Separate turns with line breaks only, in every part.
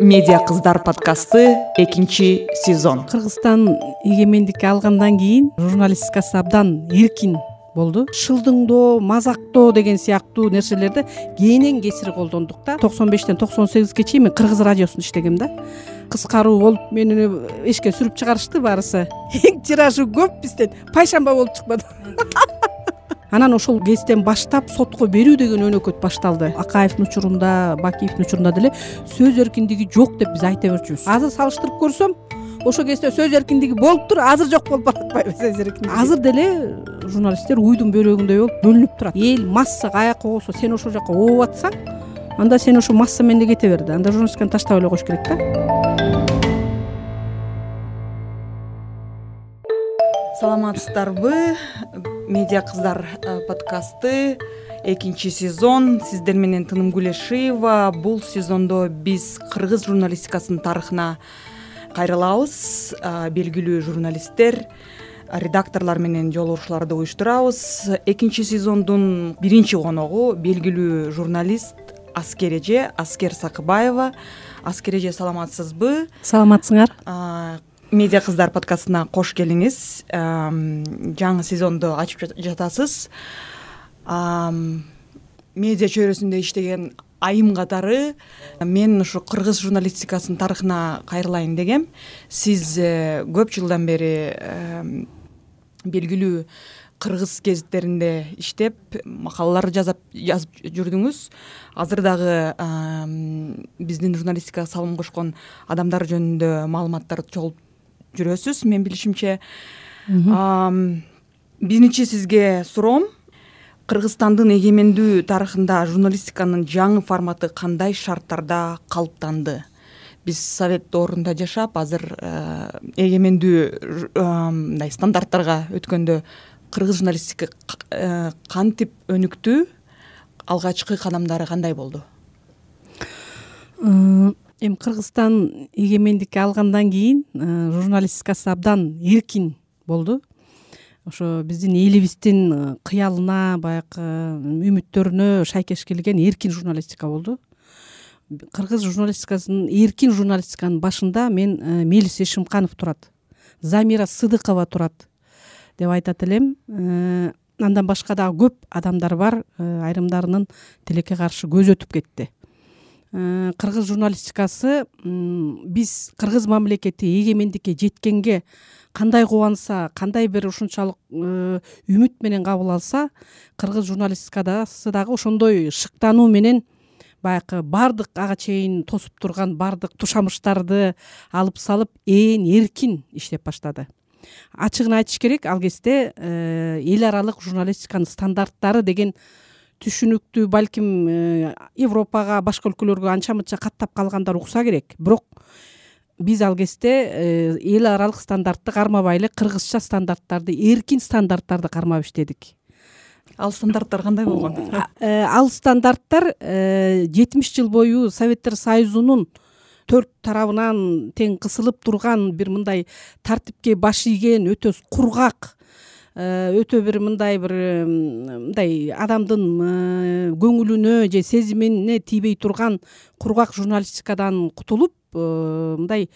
медиа кыздар подкасты экинчи сезон.
Кыргызстан эгемендикти алгандан кийин журналистикасы абдан эркин болду. Шылдыңдоо мазактоо деген сыяктуу нерселерди кенен кесир колдондук да. Токсон бештен токсон сегизге чейин мен кыргыз радиосунда иштегем да. Кыскаруу болуп мени эшикке сүрүп чыгарышты баарысы эң тиражы көп бизден пайшамба болуп чыкпады анан ошол кезден баштап сотко берүү деген өнөкөт башталды. Акаевдин учурунда бакиевдин учурунда деле сөз эркиндиги жок деп биз айта берчүбүз. Азыр салыштырып көрсөм ошол кезде сөз эркиндиги болуптур азыр жок болуп баратпайбы сөз эркиндиги. Азыр деле журналисттер уйдун бөйрөгүндөй болуп бөлүнүп турат. Эл масса каякка койсо сен ошол жака ооп атсаң анда сен ошол масса менен эле кете бер да. Анда журналистиканы таштап эле коюш керек да.
Саламатсыздарбы медиа кыздар э, подкасты. Экинчи сезон. Сиздер менен тынымгүл эшиева бул сезондо биз кыргыз журналистикасынын тарыхына кайрылабыз. Белгилүү журналисттер редакторлор менен жолугушууларды уюштурабыз. Экинчи сезондун биринчи коногу белгилүү журналист аскер эже аскер сакыбаева. Аскер эже саламатсызбы?
Саламатсыңар
медиа кыздар подкастына кош келиңиз. Жаңы сезондо ачып жатасыз. Медиа чөйрөсүндө иштеген айым катары мен ушу кыргыз журналистикасынын тарыхына кайрылайын дегем. Сиз э, көп жылдан бери белгилүү кыргыз гезиттеринде иштеп макалалар жазып жүрдүңүз. Азыр дагы биздин журналистикага салым кошкон адамдар жөнүндө маалыматтарды чогултуп жүрөсүз. Менин билишимче биринчи сизге суроом кыргызстандын эгемендүү тарыхында журналистиканын жаңы форматы кандай шарттарда калыптанды? Биз совет доорунда жашап азыр э, эгемендүү э, мындай стандарттарга өткөндө кыргыз журналистика э, кантип өнүктү алгачкы кадамдары кандай болду
эми кыргызстан эгемендикти алгандан кийин журналистикасы абдан эркин болду. Ошо биздин элибиздин э, кыялына баягы үмүттөрүнө шайкеш келген эркин журналистика болду. Кыргыз журналистикасынын эркин журналистиканын башында мен э, мелис эшимканов турат замира сыдыкова турат деп айтат элем. Э, андан башка дагы көп адамдар бар айрымдарынын тилекке каршы көзү өтүп кетти кыргыз журналистикасы биз кыргыз мамлекети эгемендикке жеткенге кандай кубанса кандай бир ушунчалык э, үмүт менен кабыл алса кыргыз журналистикадасы дагы ошондой шыктануу менен баягы баардык ага чейин тосуп турган баардык тушамыштарды алып салып ээн эркин иштеп баштады. Ачыгын айтыш керек ал кезде э, эл аралык журналистиканын стандарттары деген түшүнүктүү балким э, европага башка өлкөлөргө анча мынча каттап калгандар укса керек. Бирок биз ал кезде э, эл аралык стандартты кармабай эле кыргызча стандарттарды эркин стандарттарды кармап иштедик.
Ал стандарттар кандай болгон?
Э, ал стандарттар жетимиш жыл бою советтер союзунун төрт тарабынан тең кысылып турган бир мындай тартипке баш ийген өтө кургак өтө бир мындай бир мындай адамдын көңүлүнө же сезимине тийбей турган кургак журналистикадан кутулуп Э, мындай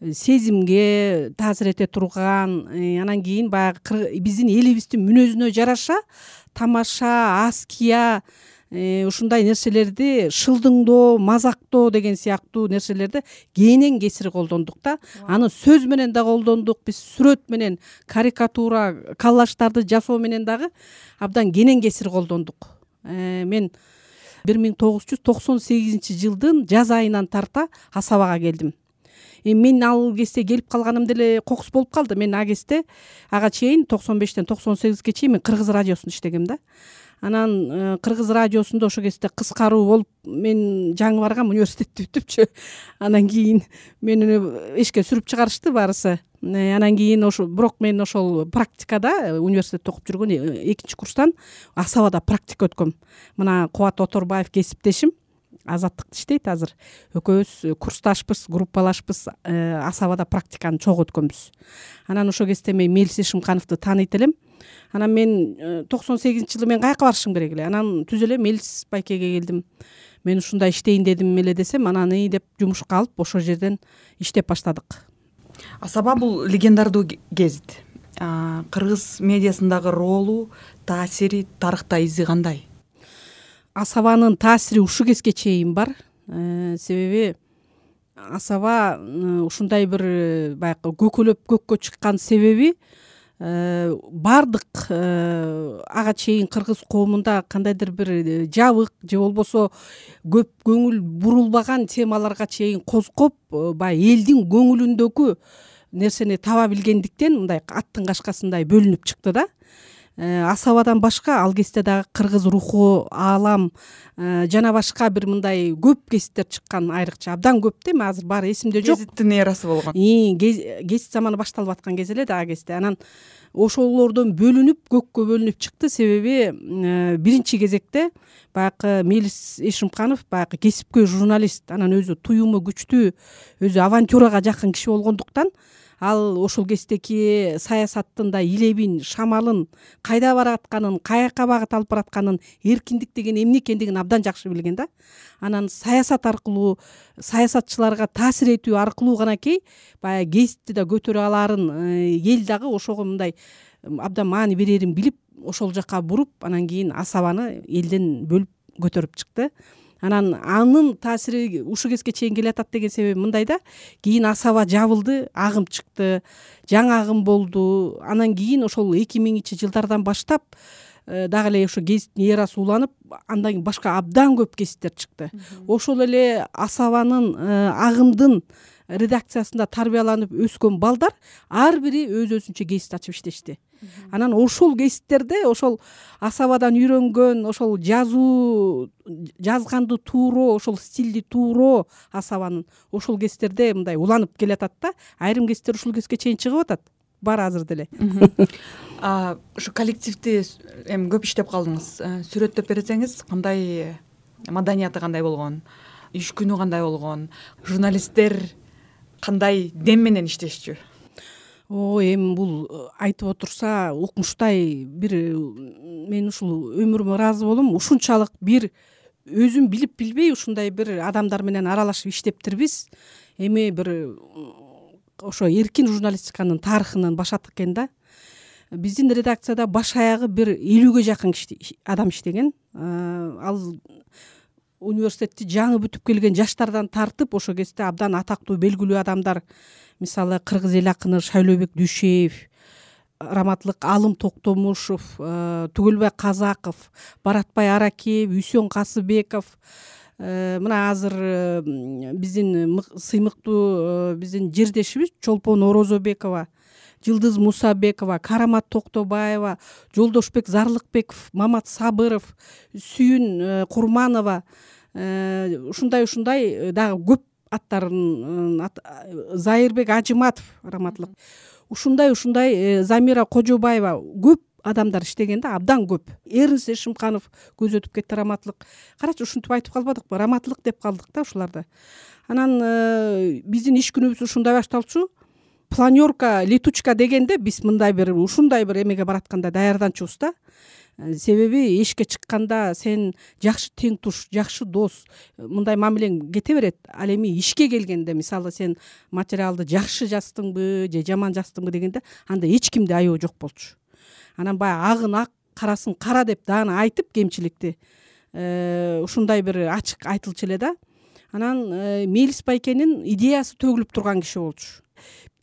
э, сезимге таасир эте турган э, анан кийин баягы биздин элибиздин мүнөзүнө жараша тамаша аския ушундай нерселерди шылдыңдоо мазактоо деген сыяктуу нерселерди кенен кесир колдондук да. Аны сөз менен да колдондук биз сүрөт менен карикатура коллаждарды жасоо менен дагы абдан кенен кесир колдондук. Мен бир миң тогуз жүз токсон сегизинчи жылдын жаз айынан тарта асабага келдим. Эми мен ал кезде келип калганым деле кокус болуп калды. Мен ал кезде ага чейин токсон бештен токсон сегизге чейин мен кыргыз радиосунда иштегем да анан э, кыргыз радиосунда ошол кезде кыскаруу болуп мен жаңы баргам университетти бүтүпчү. Анан кийин мени эшикке сүрүп чыгарышты баарысы э, анан кийин ошо бирок мен ошол практикада э, университетте окуп жүргөн экинчи курстан асабада практика өткөм. Мына кубат оторбаев кесиптешим. Азаттыкта иштейт азыр. Экөөбүз курсташпыз группалашпыз асабада практиканы чогуу өткөнбүз. Анан ошол кезде мен мелис эшимкановду тааныйт элем анан мен э, токсон сегизинчи жылы мен каяка барышым керек эле? Анан түз эле мелис байкеге келдим. Мен ушундай иштейин дедим эле десем анан ый деп жумушка алып ошол жерден иштеп баштадык.
Асаба бул легендардуу гезит кыргыз медиасындагы ролу таасири тарыхта изи кандай?
Асабанын таасири ушул кезге чейин бар. Э, себеби асаба ушундай бир э, баягы көкөлөп көккө чыккан себеби баардык ага чейин кыргыз коомунда кандайдыр бир жабык же болбосо көп көңүл бурулбаган темаларга чейин козгоп баягы элдин көңүлүндөгү нерсени таба билгендиктен мындай аттын кашкасындай бөлүнүп чыкты да. э, асабадан башка ал кезде дагы кыргыз руху аалам э, жана башка бир мындай көп гезиттер чыккан айрыкча. Абдан көп да эми азыр баары эсимде жок.
Гезиттин эрасы болгон.
Гезит заманы башталып аткан кез эле да ал кезде анан ошолордон бөлүнүп көккө бөлүнүп чыкты. Себеби э, биринчи кезекте баягы мелис эшимканов баягы кесипкөй журналист анан өзү туюму күчтүү өзү авантюрага жакын киши болгондуктан ал ошол кездеги саясаттын да илебин шамалын кайда баратканын каяка багыт алып баратканын эркиндик деген эмне экендигин абдан жакшы билген да. Анан саясат аркылуу саясатчыларга таасир этүү аркылуу ganакей баягы гезитти да көтөрө алаарын э, эл дагы ошого мындай абдан маани берерин билип ошол жака буруп анан кийин асабаны элден бөлүп көтөрүп чыкты анан анын таасири ушул кезге чейин келеатат деген себеби мындай да. Кийин асаба жабылды агым чыкты жаңы агым болду. Анан кийин ошол эки миңинчи жылдардан баштап э, дагы эле ошо гезиттин эрасы уланып андан кийин башка абдан көп гезиттер чыкты. Ошол эле асабанын э, агымдын редакциясында тарбияланып өскөн балдар ар бири өз өзүнчө гезит ачып иштешти анан ошол гезиттерде ошол асабадан үйрөнгөн ошол жазуу жазганды тууроо ошол стилди тууроо асабанын ошол гезиттерде мындай уланып келеатат да айрым гезиттер ушул кезге чейин чыгып атат. Бар азыр деле.
Ушу коллективди эми көп иштеп калдыңыз. Э, сүрөттөп берсеңиз кандай маданияты кандай болгон иш күнү кандай болгон журналисттер кандай дем менен иштешчү
ооба эми бул э, айтып отурса укмуштай бир э, мен ушул өмүрүмө ыраазы болом. Ушунчалык бир өзүм билип билбей ушундай бир адамдар менен аралашып иштептирбиз эми бир ошо эркин журналистиканын тарыхынан башаттык экен да. Биздин редакцияда баш аягы бир элүүгө жакын киши адам иштеген. Э, ал университетти жаңы бүтүп келген жаштардан тартып ошол кезде абдан атактуу белгилүү адамдар мисалы кыргыз эл акыны шайлообек дүйшеев раматтылык алым токтомушов э, түгөлбай казаков баратбай аракеев үсен касыбеков э, мына азыр э, биздин сыймыктуу биздин жердешибиз чолпон орозобекова жылдыз мусабекова карамат токтобаева жолдошбек зарлыкбеков мамат сабыров сүйүн курманова ушундай ушундай дагы көп аттарын зайырбек ажыматов раматтылык ушундай ушундай э, замира кожобаева көп адамдар иштеген да абдан көп. Эрнст эшимканов көзү өтүп кетти раматтылык карачы ушинтип айтып калбадыкпы раматтылык деп калдык да ушуларды анан э, биздин иш күнүбүз ушундай башталчу. Планерка летучка дегенде биз мындай бир ушундай бир эмеге бараткандай даярданчубуз да себеби эшикке чыкканда сен жакшы тең туш жакшы дос мындай мамилең кете берет. Ал эми ишке келгенде мисалы сен материалды жакшы жаздыңбы же жаман жаздыңбы дегенде анда эч кимде аябы жок болчу. Анан баягы агын ак карасын кара деп даана айтып кемчиликти э, ушундай бир ачык айтылчу эле да. Анан э, мелис байкенин идеясы төгүлүп турган киши болчу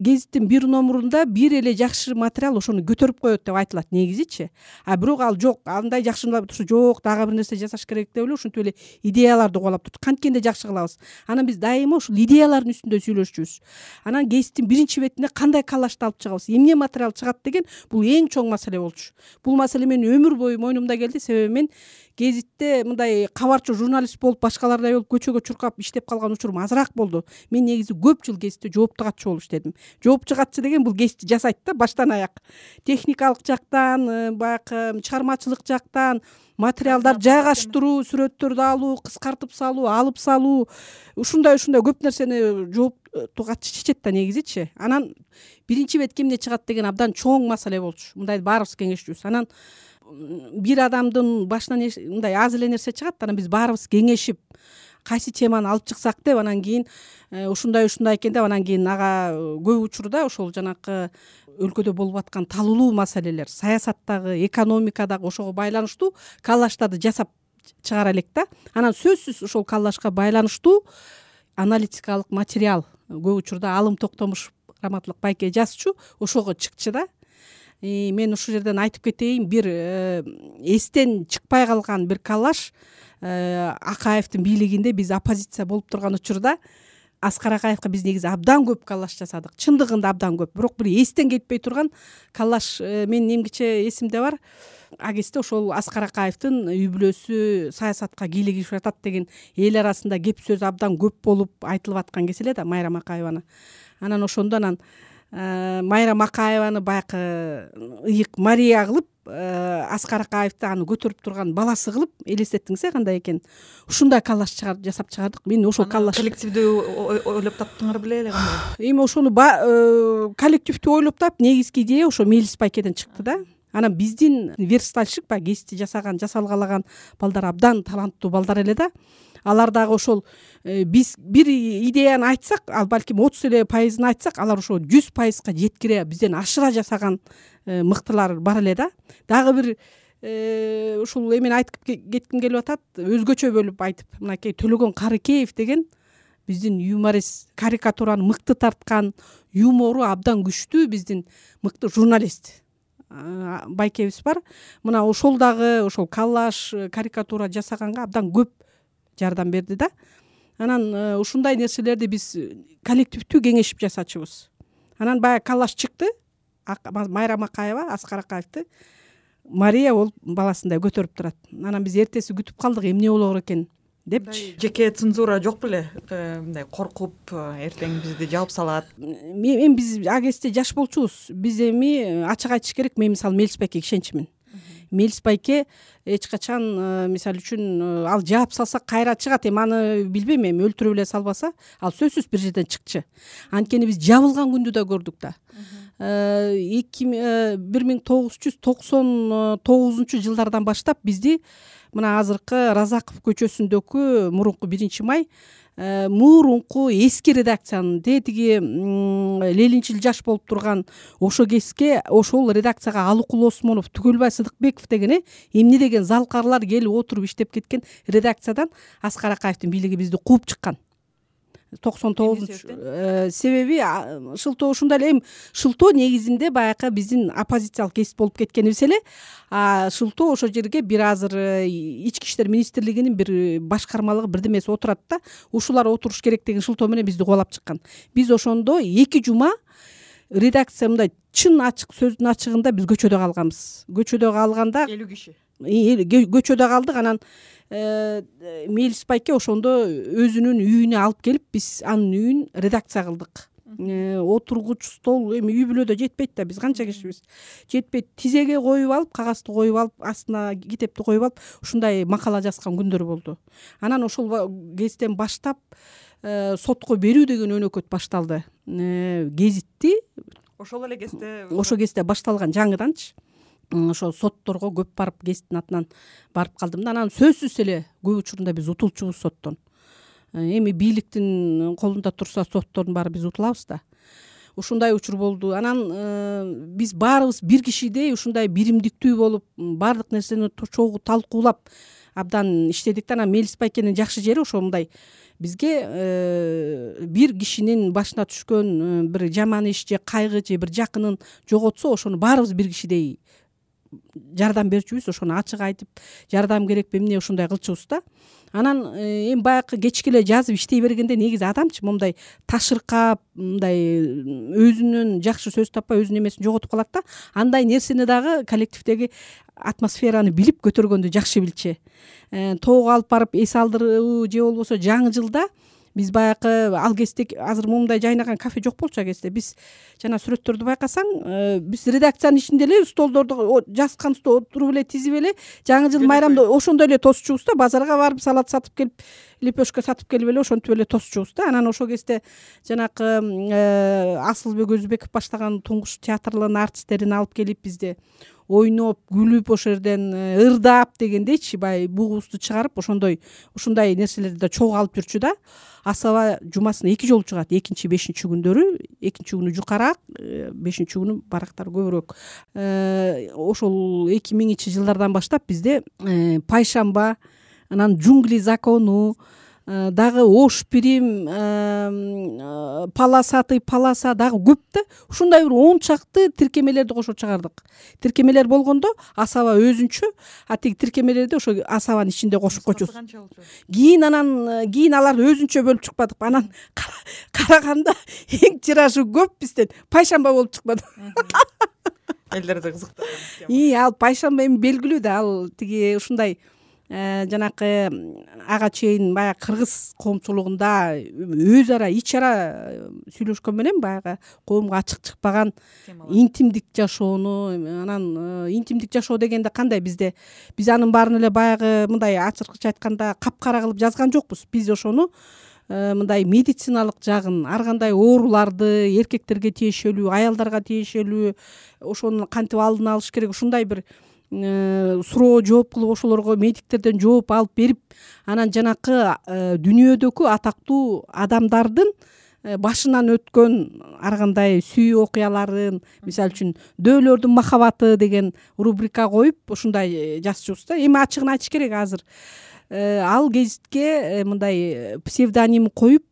гезиттин бир номурунда бир эле жакшы материал ошону көтөрүп коет деп айтылат негизичи а бирок ал жок андай жакшы турса жок дагы бир нерсе жасаш керек деп эле ушинтип эле идеяларды кубалап турчу канткенде жакшы кылабыз? Анан биз дайыма ушул идеялардын үстүндө сүйлөшчүбүз. Анан гезиттин биринчи бетине кандай коллажды алып чыгабыз? Эмне материал чыгат деген бул эң чоң маселе болчу. Бул маселе менин өмүр бою мойнумда келди. Себеби мен гезитте мындай кабарчы журналист болуп башкалардай болуп көчөгө чуркап иштеп калган учурум азыраак болду. Мен негизи көп жыл гезитте жоопту катчы болуп иштедим жооптчу катчы деген бул гезитти жасайт да баштан аяк техникалык жактан э, баягы чыгармачылык жактан материалдарды жайгаштыруу сүрөттөрдү алуу кыскартып салуу алып салуу ушундай ушундай көп нерсени жоопту катчы чечет да негизичи анан биринчи бетке эмне чыгат деген абдан чоң маселе болчу. Мындай баарыбыз кеңешчүбүз. Анан бир адамдын башынан мындай аз эле нерсе чыгат анан биз баарыбыз кеңешип кайсы теманы алып чыксак деп анан кийин э, ушундай ушундай экен деп анан кийин ага көп учурда ошол жанакы өлкөдө болуп аткан талуулуу маселелер саясаттагы экономикадагы ошого байланыштуу коллаждарды жасап чыгара элек да. Анан сөзсүз ошол коллажга байланыштуу аналитикалык материал көп учурда алым токтомушов раматылык байке жазчу ошого чыкчу да. Мен ушул жерден айтып кетейин бир э, эстен чыкпай калган бир коллаж э, акаевдин бийлигинде биз оппозиция болуп турган учурда аскар акаевка биз негизи абдан көп коллаж жасадык. Чындыгында абдан көп. Бирок бир эстен кетпей турган коллаж э, менин эмгиче эсимде бар. Ал кезде ошол аскар акаевдин үй бүлөсү саясатка кийлигишип жатат деген эл арасында кеп сөз абдан көп болуп айтылып аткан кез эле да майрам акаеваны. Анан ошондо анан э, майрам акаеваны баягы ыйык мария кылып э, аскар акаевди аны көтөрүп турган баласы кылып элестеттиңиз э кандай экенин ушундай коллаж жасап чыгардык. Мен ошол коллаж
коллективдүү ойлоп таптыңар беле эле кандай?
Эми ошону э, коллективдүү ойлоп таап негизги идея ошо мелис байкеден чыкты да анан биздин верстальщик баягы кесипти жасаган жасалгалаган балдар абдан таланттуу балдар эле да. Алар дагы ошол э, биз бир идеяны айтсак ал балким отуз эле пайызын айтсак алар ошо жүз пайызга жеткире бизден ашыра жасаган э, мыктылар бар эле да. Дагы бир э, ушул эмени айтып кетким келип атат. Өзгөчө бөлүп айтып мынакей төлөгөн карыкеев деген биздин юморист карикатураны мыкты тарткан юмору абдан күчтүү биздин мыкты журналист байкебиз бар. Мына ошол дагы ошол коллаж карикатура жасаганга абдан көп жардам берди да. Анан э, ушундай нерселерди биз коллективдүү кеңешип жасачубуз анан баягы коллаж чыкты. Майрам акаева аскар акаевди. Мария болуп баласындай көтөрүп турат. Анан биз эртеси күтүп калдык эмне болоор экен депчи
жеке цензура жок беле. Э, мындай коркуп э, эртең бизди жаап салат.
Эми биз ал кезде жаш болчубуз. Биз эми ачык айтыш керек. Мен мисалы мелис байкеге ишенчүмүн мелис байке эч качан э, мисалы үчүн э, ал жаап салса кайра чыгат. Эми аны билбейм. Эми өлтүрүп эле салбаса ал сөзсүз бир жерден чыкчу анткени биз жабылган күндү да көрдүк да. Э, эки бир миң тогуз жүз токсон тогузунчу жылдардан баштап бизди мына азыркы разаков көчөсүндөгү мурунку биринчи май Э, мурунку эски редакциянын тетиги ленинчил жаш болуп турган ошол кезге ошол редакцияга алыкул осмонов түгөлбай сыдыкбеков деген э эмне деген залкарлар келип отуруп иштеп кеткен редакциядан аскар акаевдин бийлиги бизди кууп чыккан токсон тогузунчу э, себеби шылтоо ушундай эле эми шылтоо негизинде баягы биздин оппозициялык кесип болуп кеткенибиз эле шылтоо ошол жерге бир азыр э, ички иштер министрлигинин бир башкармалыгы бирдемеси отурат да ушулар отуруш керек деген шылтоо менен бизди кубалап чыккан. Биз ошондо эки жума редакция мындай чын ачык сөздүн ачыгында биз көчөдө калганбыз. Көчөдө калганда
элүү киши
көчөдө калдык. Анан э, мелис байке ошондо өзүнүн үйүнө алып келип биз анын үйүн редакция кылдык. Э, отургуч стол эми үй бүлөдө жетпейт да биз канча кишибиз жетпейт. Тизеге коюп алып кагазды коюп алып астына китепти коюп алып ушундай макала жазган күндөр болду. Анан ошол кезден баштап э, сотко берүү деген өнөкөт башталды. Гезитти
ошол эле кезде
ошол кезде башталган жаңыданчы ошо сотторго көп барып гезиттин атынан барып калдым да. Анан сөзсүз эле көп учурунда биз утулчубуз соттон. Э, эми бийликтин колунда турса соттордун баары биз утулабыз да. Ушундай учур болду. Анан э, биз баарыбыз бир кишидей ушундай биримдиктүү болуп баардык нерсени чогуу талкуулап абдан иштедик да. Анан мелис байкенин жакшы жери ошо мындай бизге э, бир кишинин башына түшкөн бир жаман иш же кайгы же бир жакынын жоготсо ошону баарыбыз бир кишидей жардам берчүбүз ошону ачык айтып жардам керекпи эмне ушундай кылчубуз да. Анан э, эми баягы кечке эле жазып иштей бергенде негизи адамчы моундай ташыркап мындай өзүнөн жакшы сөз таппай өзүнүн эмесин жоготуп калат да. Андай нерсени дагы коллективдеги атмосфераны билип көтөргөндү жакшы билчү. Э, тоого алып барып эс алдыруу же болбосо жаңы жылда биз баягы ал кезде азыр момундай жайнаган кафе жок болчу ал кезде биз жана сүрөттөрдү байкасаң э, биз редакциянын ичинде эле столдорду жазган отуруп эле тизип эле жаңы жыл майрамды ошондой эле тосчубуз да. Базарга барып салат сатып келип лепешка сатып келип эле ошентип эле тосчубуз да. Анан ошол кезде жанакы э, асылбек өзүбеков баштаган туңгуч театрлын артисттерин алып келип бизде ойноп күлүп ошол жерден ырдап дегендейчи баягы бугубузду чыгарып ошондой ушундай нерселерди да чогуу алып жүрчү да. Асаба жумасына эки жолу чыгат. Экинчи бешинчи күндөрү экинчи күнү жукараак бешинчи күнү барактар көбүрөөк. Ошол эки миңинчи жылдардан баштап бизде пайшамба анан джунгли закону Э, дагы ош прим э, полосатый полоса дагы көп да. Ушундай бир он чакты тиркемелерди кошо чыгардык. Тиркемелер болгондо асаба өзүнчө а тиги тиркемелерди ошо асабанын ичинде кошуп койчубуз кийин анан э, кийин аларды өзүнчө бөлүп чыкпадыкпы анан караганда эң тиражы көп бизден пайшамба болуп чыкпады
элдерди кызыктырган
и ал пайшамба эми белгилүү да. Ал тиги ушундай Э, жанакы ага чейин баягы кыргыз коомчулугунда өз ара ич ара э, сүйлөшкөн менен баягы коомго ачык чыкпаган интимдик жашоону анан э, интимдик жашоо дегенде кандай? Бизде биз анын баарын эле баягы мындай ачыркыча айтканда капкара кылып жазган жокпуз. Биз ошону мындай медициналык жагын ар кандай ооруларды эркектерге тиешелүү аялдарга тиешелүү ошону кантип алдын алыш керек? Ушундай бир Э, суроо жооп кылып ошолорго медиктерден жооп алып берип анан жанакы э, дүйнөдөгү атактуу адамдардын э, башынан өткөн ар кандай сүйүү окуяларын мисалы үчүн дөөлөрдүн махабаты деген рубрика коюп ушундай жазчубуз да эми ачыгын айтыш керек азыр. Ал гезитке мындай псевдоним коюп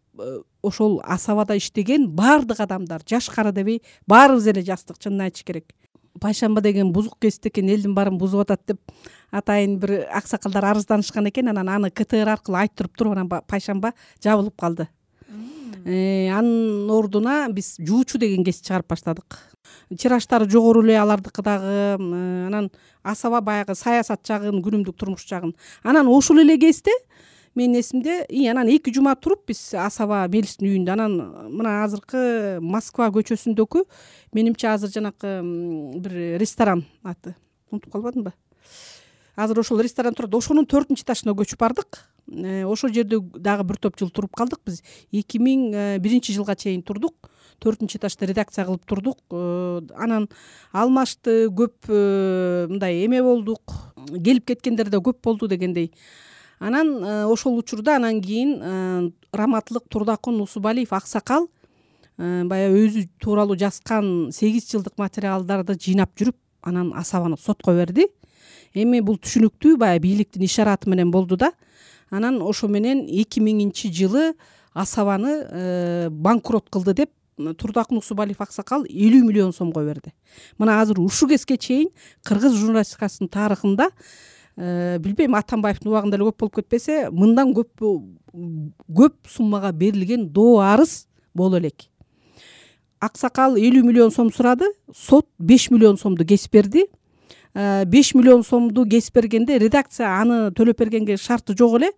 ошол асабада иштеген баардык адамдар жаш кара дебей баарыбыз эле жаздык чынын айтыш керек пайшамба деген бузук гезит экен элдин баарын бузуп атат деп атайын бир аксакалдар арызданышкан экен. Анан аны ктр аркылуу айттырып туруп анан пайшамба жабылып калды. Э, анын ордуна биз жуучу деген гезит чыгарып баштадык. Тираждары жогору эле алардыкы дагы анан асаба баягы саясат жагын күнүмдүк турмуш жагын. Анан ошол эле кезде менин эсимде и анан эки жума туруп биз асаба мелистин үйүндө анан мына азыркы москва көчөсүндөгү менимче азыр жанакы бир ресторан аты. Унутуп калбадымбы азыр ошол ресторан турат ошонун төртүнчү этажына көчүп бардык. Э, ошол жерде дагы бир топ жыл туруп калдык биз. Эки миң э, биринчи жылга чейин турдук. Төртүнчү этажда редакция кылып турдук. Э, анан алмашты көп мындай эме болдук. Келип кеткендер да көп болду дегендей анан э, ошол учурда анан кийин э, раматтылык турдакун усубалиев аксакал э, баягы өзү тууралуу жазган сегиз жылдык материалдарды жыйнап жүрүп анан асабаны сотко берди. Эми бул түшүнүктүү баягы бийликтин ишараты менен болду да. Анан ошо менен эки миңинчи жылы асабаны банкрот кылды деп турдакун усубалиев аксакал элүү миллион сомго берди. Мына азыр ушул кезге чейин кыргыз журналистикасынын тарыхында билбейм атамбаевдин убагында эле көп болуп кетпесе мындан көп көп суммага берилген доо арыз боло элек. Аксакал элүү миллион сом сурады сот беш миллион сомду кесип берди. Э, беш миллион сомду кесип бергенде редакция аны төлөп бергенге шарты жок эле.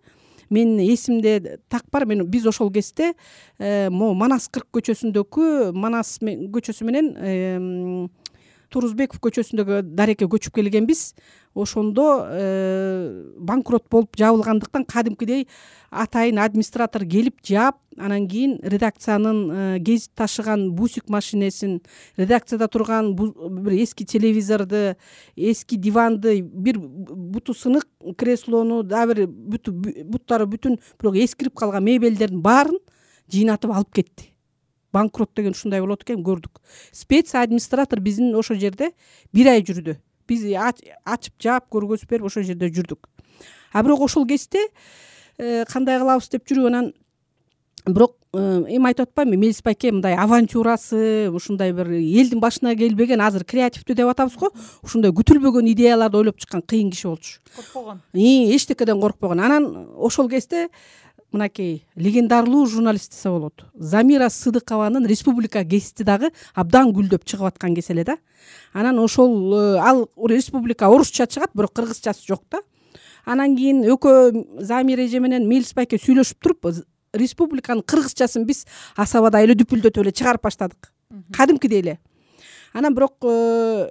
Менин эсимде так бар мен биз ошол кезде э, могу манас кырк көчөсүндөгү манас көчөсү менен турузбеков көчөсүндөгү дарекке көчүп келгенбиз. Ошондо э, банкрот болуп жабылгандыктан кадимкидей атайын администратор келип жаап анан кийин редакциянын э, гезит ташыган бусик машинесин редакцияда турган бир эски телевизорду эски диванды бир буту сынык креслону дагы бир буттары бүтүн бирок эскирип калган мебелдердин баарын жыйнатып алып кетти банкрот деген ушундай болот экен көрдүк. Спец администратор биздин ошол жерде бир ай жүрдү. Биз ачып жаап көргөзүп берип ошол жерде жүрдүк. А бирок ошол кезде э, кандай кылабыз деп жүрүп анан бирок э, эми айтып атпаймынбы мелис байке мындай авантюрасы ушундай бир элдин башына келбеген азыр креативдүү деп атабыз го ушундай күтүлбөгөн идеяларды ойлоп чыккан кыйын киши болчу.
Коркпогон.
Эчтекеден коркпогон. Анан ошол кезде мынакей легендардуу журналист десе болот. Замира сыдыкованын республика гезити дагы абдан гүлдөп чыгып аткан кез эле да. Анан ошол э, ал республика орусча чыгат бирок кыргызчасы жок да. Анан кийин экөө замира эже менен мелис байке сүйлөшүп туруп республиканын кыргызчасын биз асабада эле дүпүлдөтүп эле чыгарып баштадык. Кадимкидей эле. Анан бирок э,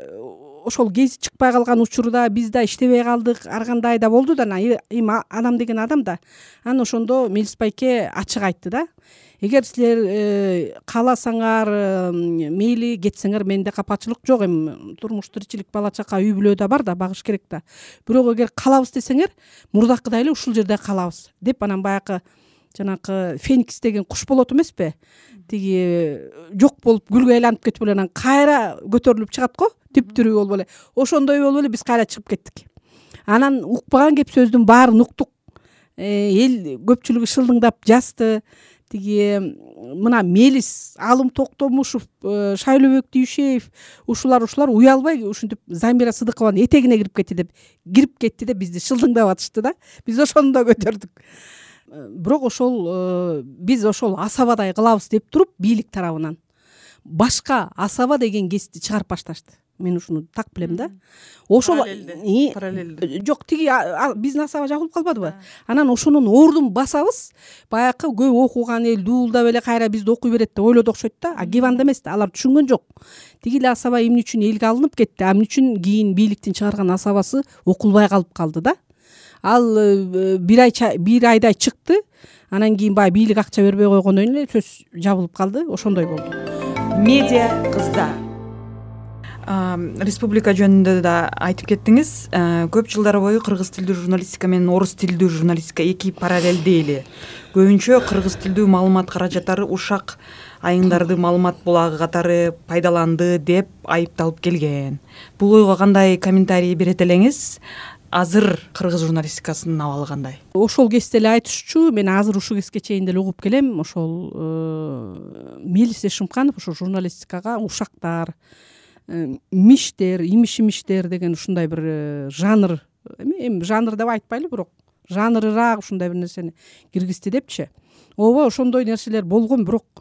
ошол кези чыкпай калган учурда биз да иштебей калдык ар кандай да болду да анан эми адам деген адам да анан ошондо мелис байке ачык айтты да. Эгер силер э, кааласаңар мейли кетсеңер менде капачылык жок эми турмуш тиричилик бала чака үй бүлө да бар да багыш керек да. Бирок эгер каалабыз десеңер мурдакыдай эле ушул жерде калабыз деп анан баягы жанакы феникс деген куш болот эмеспи? Тиги жок болуп гүлгө айланып кетип эле анан кайра көтөрүлүп чыгат го түптүрүү болуп эле. Ошондой болуп эле биз кайра чыгып кеттик. Анан укпаган кеп сөздүн баарын уктук. Э, эл көпчүлүгү шылдыңдап жазды. Тиги мына мелис алым токтомушев э, шайлообек дүйшеев ушулар ушулар уялбай ушинтип замира сыдыкованын этегине кирип кетти деп кирип кетти деп бизди шылдыңдап атышты да. Биз ошону да көтөрдүк. э, бирок ошол биз ошол асабадай кылабыз деп туруп бийлик тарабынан башка асаба деген кесипти чыгарып башташты. Мен ушуну так билем да. Ошол жок тиги биздин асаба жабылып калбадыбы? Анан ошонун ордун басабыз баягы көп окуган эл дуулдап эле кайра бизди окуй берет деп ойлоду окшойт да. А кеп эмес да алар түшүнгөн жок. Тиги эле асаба эмне үчүн элге алынып кетти а эмне үчүн кийин бийликтин чыгарган асабасы окулбай калып калды да ал э, бир ай бир айдай чыкты. Анан кийин баягы бийлик акча бербей койгондон кийин эле сөз жабылып калды. Ошондой болду.
Медиа кыздар республика жөнүндө да айтып кеттиңиз. Көп жылдар бою кыргыз тилдүү журналистика менен орус тилдүү журналистика эки параллелдүү эле көбүнчө кыргыз тилдүү маалымат каражаттары ушак айыңдарды маалымат булагы катары пайдаланды деп айыпталып келген. Бул ойго кандай комментарий берет элеңиз азыр кыргыз журналистикасынын абалы кандай?
Ошол кезде эле айтышчу мен азыр ушул кезге чейин деле угуп келем. Ошол э, мелис эшимканов ошо журналистикага ушактар Э, миштер имиш имиштер деген ушундай бир э, жанр эми жанр деп айтпайлы бирок жанрыраак ушундай бир нерсени киргизди депчи. Ооба ошондой нерселер болгон бирок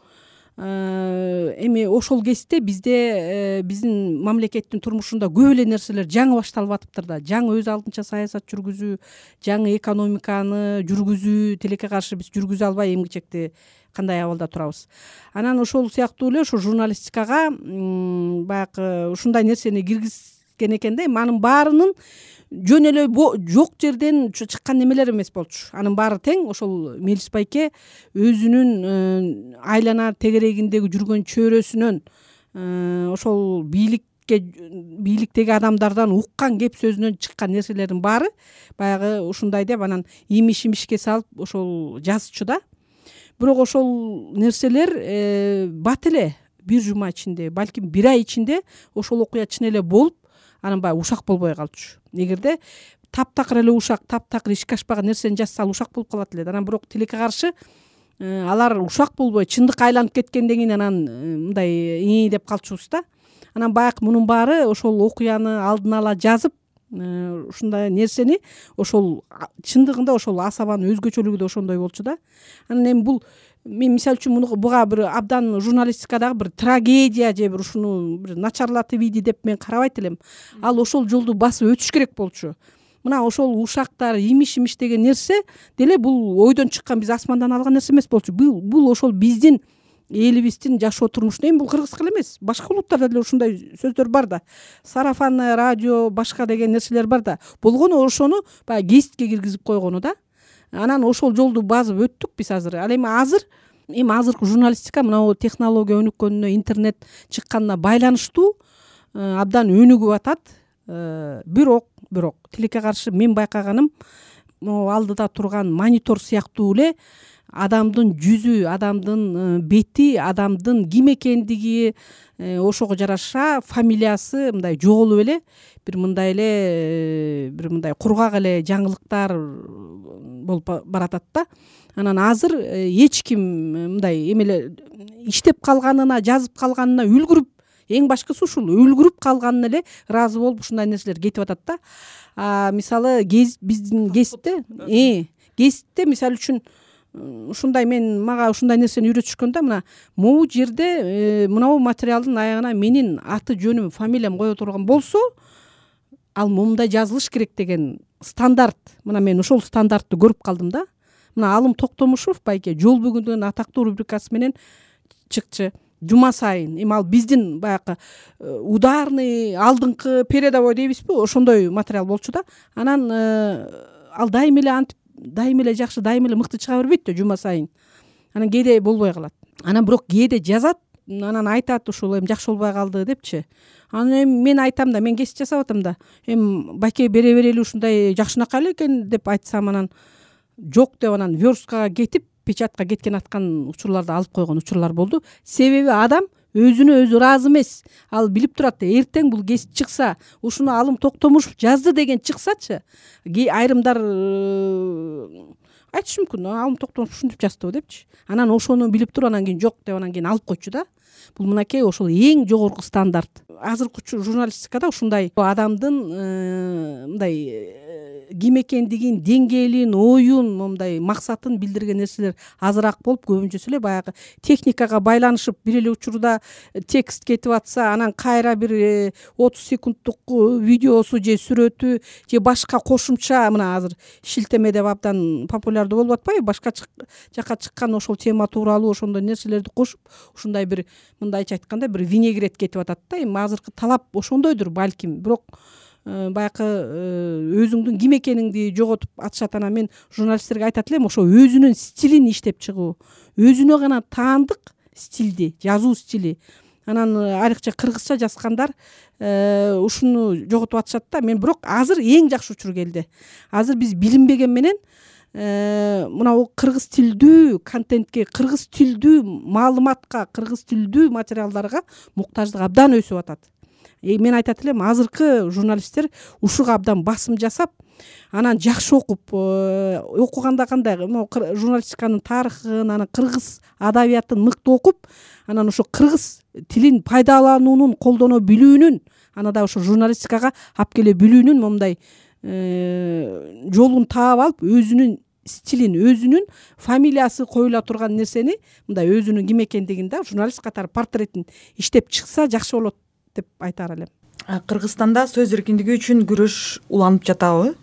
эми ошол кезде бизде э, биздин мамлекеттин турмушунда көп эле нерселер жаңы башталып атыптыр да. Жаңы өз алдынча саясат жүргүзүү жаңы экономиканы жүргүзүү тилекке каршы биз жүргүзө албай эмгичекти кандай абалда турабыз. Анан ошол сыяктуу эле ошо журналистикага баягы ушундай нерсени киргизген экен да эми анын баарынын жөн эле жок жерден чыккан немелер эмес болчу. Анын баары тең ошол мелис байке өзүнүн э, айлана тегерегиндеги жүргөн чөйрөсүнөн э, ошол бийликке бийликтеги адамдардан уккан кеп сөзүнөн чыккан нерселердин баары баягы ушундай деп анан имиш имишке салып ошол жазчу да. Бирок ошол нерселер э, бат эле бир жума ичинде балким бир ай ичинде ошол окуя чын эле болуп анан баягы ушак болбой калчу. Эгерде таптакыр эле ушак таптакыр ишке ашпаган нерсени жазса ал ушак болуп калат эле анан бирок тилекке каршы э, алар ушак болбой чындыкка айланып кеткенден кийин анан э, мындай ии деп калчубуз да. Анан баягы мунун баары ошол окуяны алдын ала жазып ушундай нерсени ошол чындыгында ошол асабанын өзгөчөлүгү да ошондой болчу да. Анан эми бул мен мисалы үчүн муну буга бир абдан журналистикадагы бир трагедия же бир ушуну бир начарлатып ийди деп мен карабайт элем. Ал ошол жолду басып өтүш керек болчу. Мына ошол ушактар имиш имиш деген нерсе деле бул ойдон чыккан биз асмандан алган нерсе эмес болчу. Бул ошол биздин элибиздин жашоо турмушунда эми бул кыргызга эле эмес. Башка улуттарда деле ушундай сөздөр бар да. Сарафанное радио башка деген нерселер бар да. Болгону ошону баягы кесипке киргизип койгону да. Анан ошол жолду басып өттүк биз азыр. Ал эми азыр эми азыркы журналистика мынабу технология өнүккөнүнө интернет чыкканына байланыштуу э, абдан өнүгүп атат. Э, бирок бирок тилекке каршы мен байкаганым могу алдыда турган монитор сыяктуу эле адамдын жүзү адамдын э, бети адамдын ким экендиги ошого жараша фамилиясы мындай жоголуп эле бир мындай эле бир мындай кургак эле жаңылыктар болуп баратат да. Анан азыр э, эч ким э, мындай эме эле иштеп калганына жазып калганына үлгүрүп эң башкысы ушул үлгүрүп калганына эле ыраазы болуп ушундай нерселер кетип атат да. Мисалы биздин кесипте кесипте мисалы үчүн ушундай мен мага ушундай нерсени үйрөтүшкөн да мына могу жерде э, мынабу материалдын аягына менин аты жөнүм фамилиям кое турган болсо ал момундай жазылыш керек деген стандарт мына мен ошол стандартты көрүп калдым да. Мына алым токтомушев байке жол бүгүндөн атактуу рубрикасы менен чыкчы. Жума сайын эми ал биздин баягы э, ударный алдыңкы передовой дейбизби ошондой материал болчу да. Анан ал дайыма эле антип дайыма эле жакшы дайыма эле мыкты чыга бербейт да жума сайын. Анан кээде болбой калат. Анан бирок кээде жазат анан айтат ушул эми жакшы болбой калды депчи. Анан эми мен айтам да мен кесип жасап атам да. Эми байке бере берели ушундай жакшынакай эле экен деп айтсам анан жок деп анан версткага кетип печатка кеткен аткан учурларды алып койгон учурлар болду. Себеби адам өзүнө өзү ыраазы эмес. Ал билип турат эртең бул кесип чыкса ушуну алым токтомушев жазды деген чыксачы айрымдар э, айтышы мүмкүн алым токтомушев ушинтип жаздыбы депчи. Анан ошону билип туруп анан кийин жок деп анан кийин алып койчу да. Бул мынакей ошол эң жогорку стандарт. Азыркы журналистикада ушундай адамдын э, мындай э, ким экендигин деңгээлин оюн момундай максатын билдирген нерселер азыраак болуп көбүнчөсү эле баягы техникага байланышып бир эле учурда текст кетип атса анан кайра бир э, отуз секундтук видеосу же сүрөтү же башка кошумча мына азыр шилтеме деп абдан популярдуу болуп атпайбы башка жака чыккан ошол тема тууралуу ошондой нерселерди кошуп ушундай бир мындайча айтканда бир винегрет кетип атат да эми азыркы талап ошондойдур балким. Бирок э, баягы э, өзүңдүн ким экениңди жоготуп атышат анан мен журналисттерге айтат элем ошо өзүнүн стилин иштеп чыгуу. Өзүнө гана таандык стилди жазуу стили. Анан э, айрыкча кыргызча жазгандар ушуну жоготуп атышат да. Мен бирок азыр эң жакшы учур келди. Азыр биз билинбеген менен мынабу кыргыз тилдүү контентке кыргыз тилдүү маалыматка кыргыз тилдүү материалдарга муктаждык абдан өсүп атат мен айтат элем азыркы журналисттер ушуга абдан басым жасап анан жакшы окуп э, окуганда кандай могу журналистиканын тарыхын анан кыргыз адабиятын мыкты окуп анан ошо кыргыз тилин пайдалануунун колдоно билүүнүн аны дагы ошо журналистикага алып келе билүүнүн момундай э, жолун таап алып өзүнүн стилин өзүнүн фамилиясы коюла турган нерсени мындай өзүнүн ким экендигин да журналист катары портретин иштеп чыкса жакшы болот деп айтаар элем.
Кыргызстанда сөз эркиндиги үчүн күрөш уланып жатабы?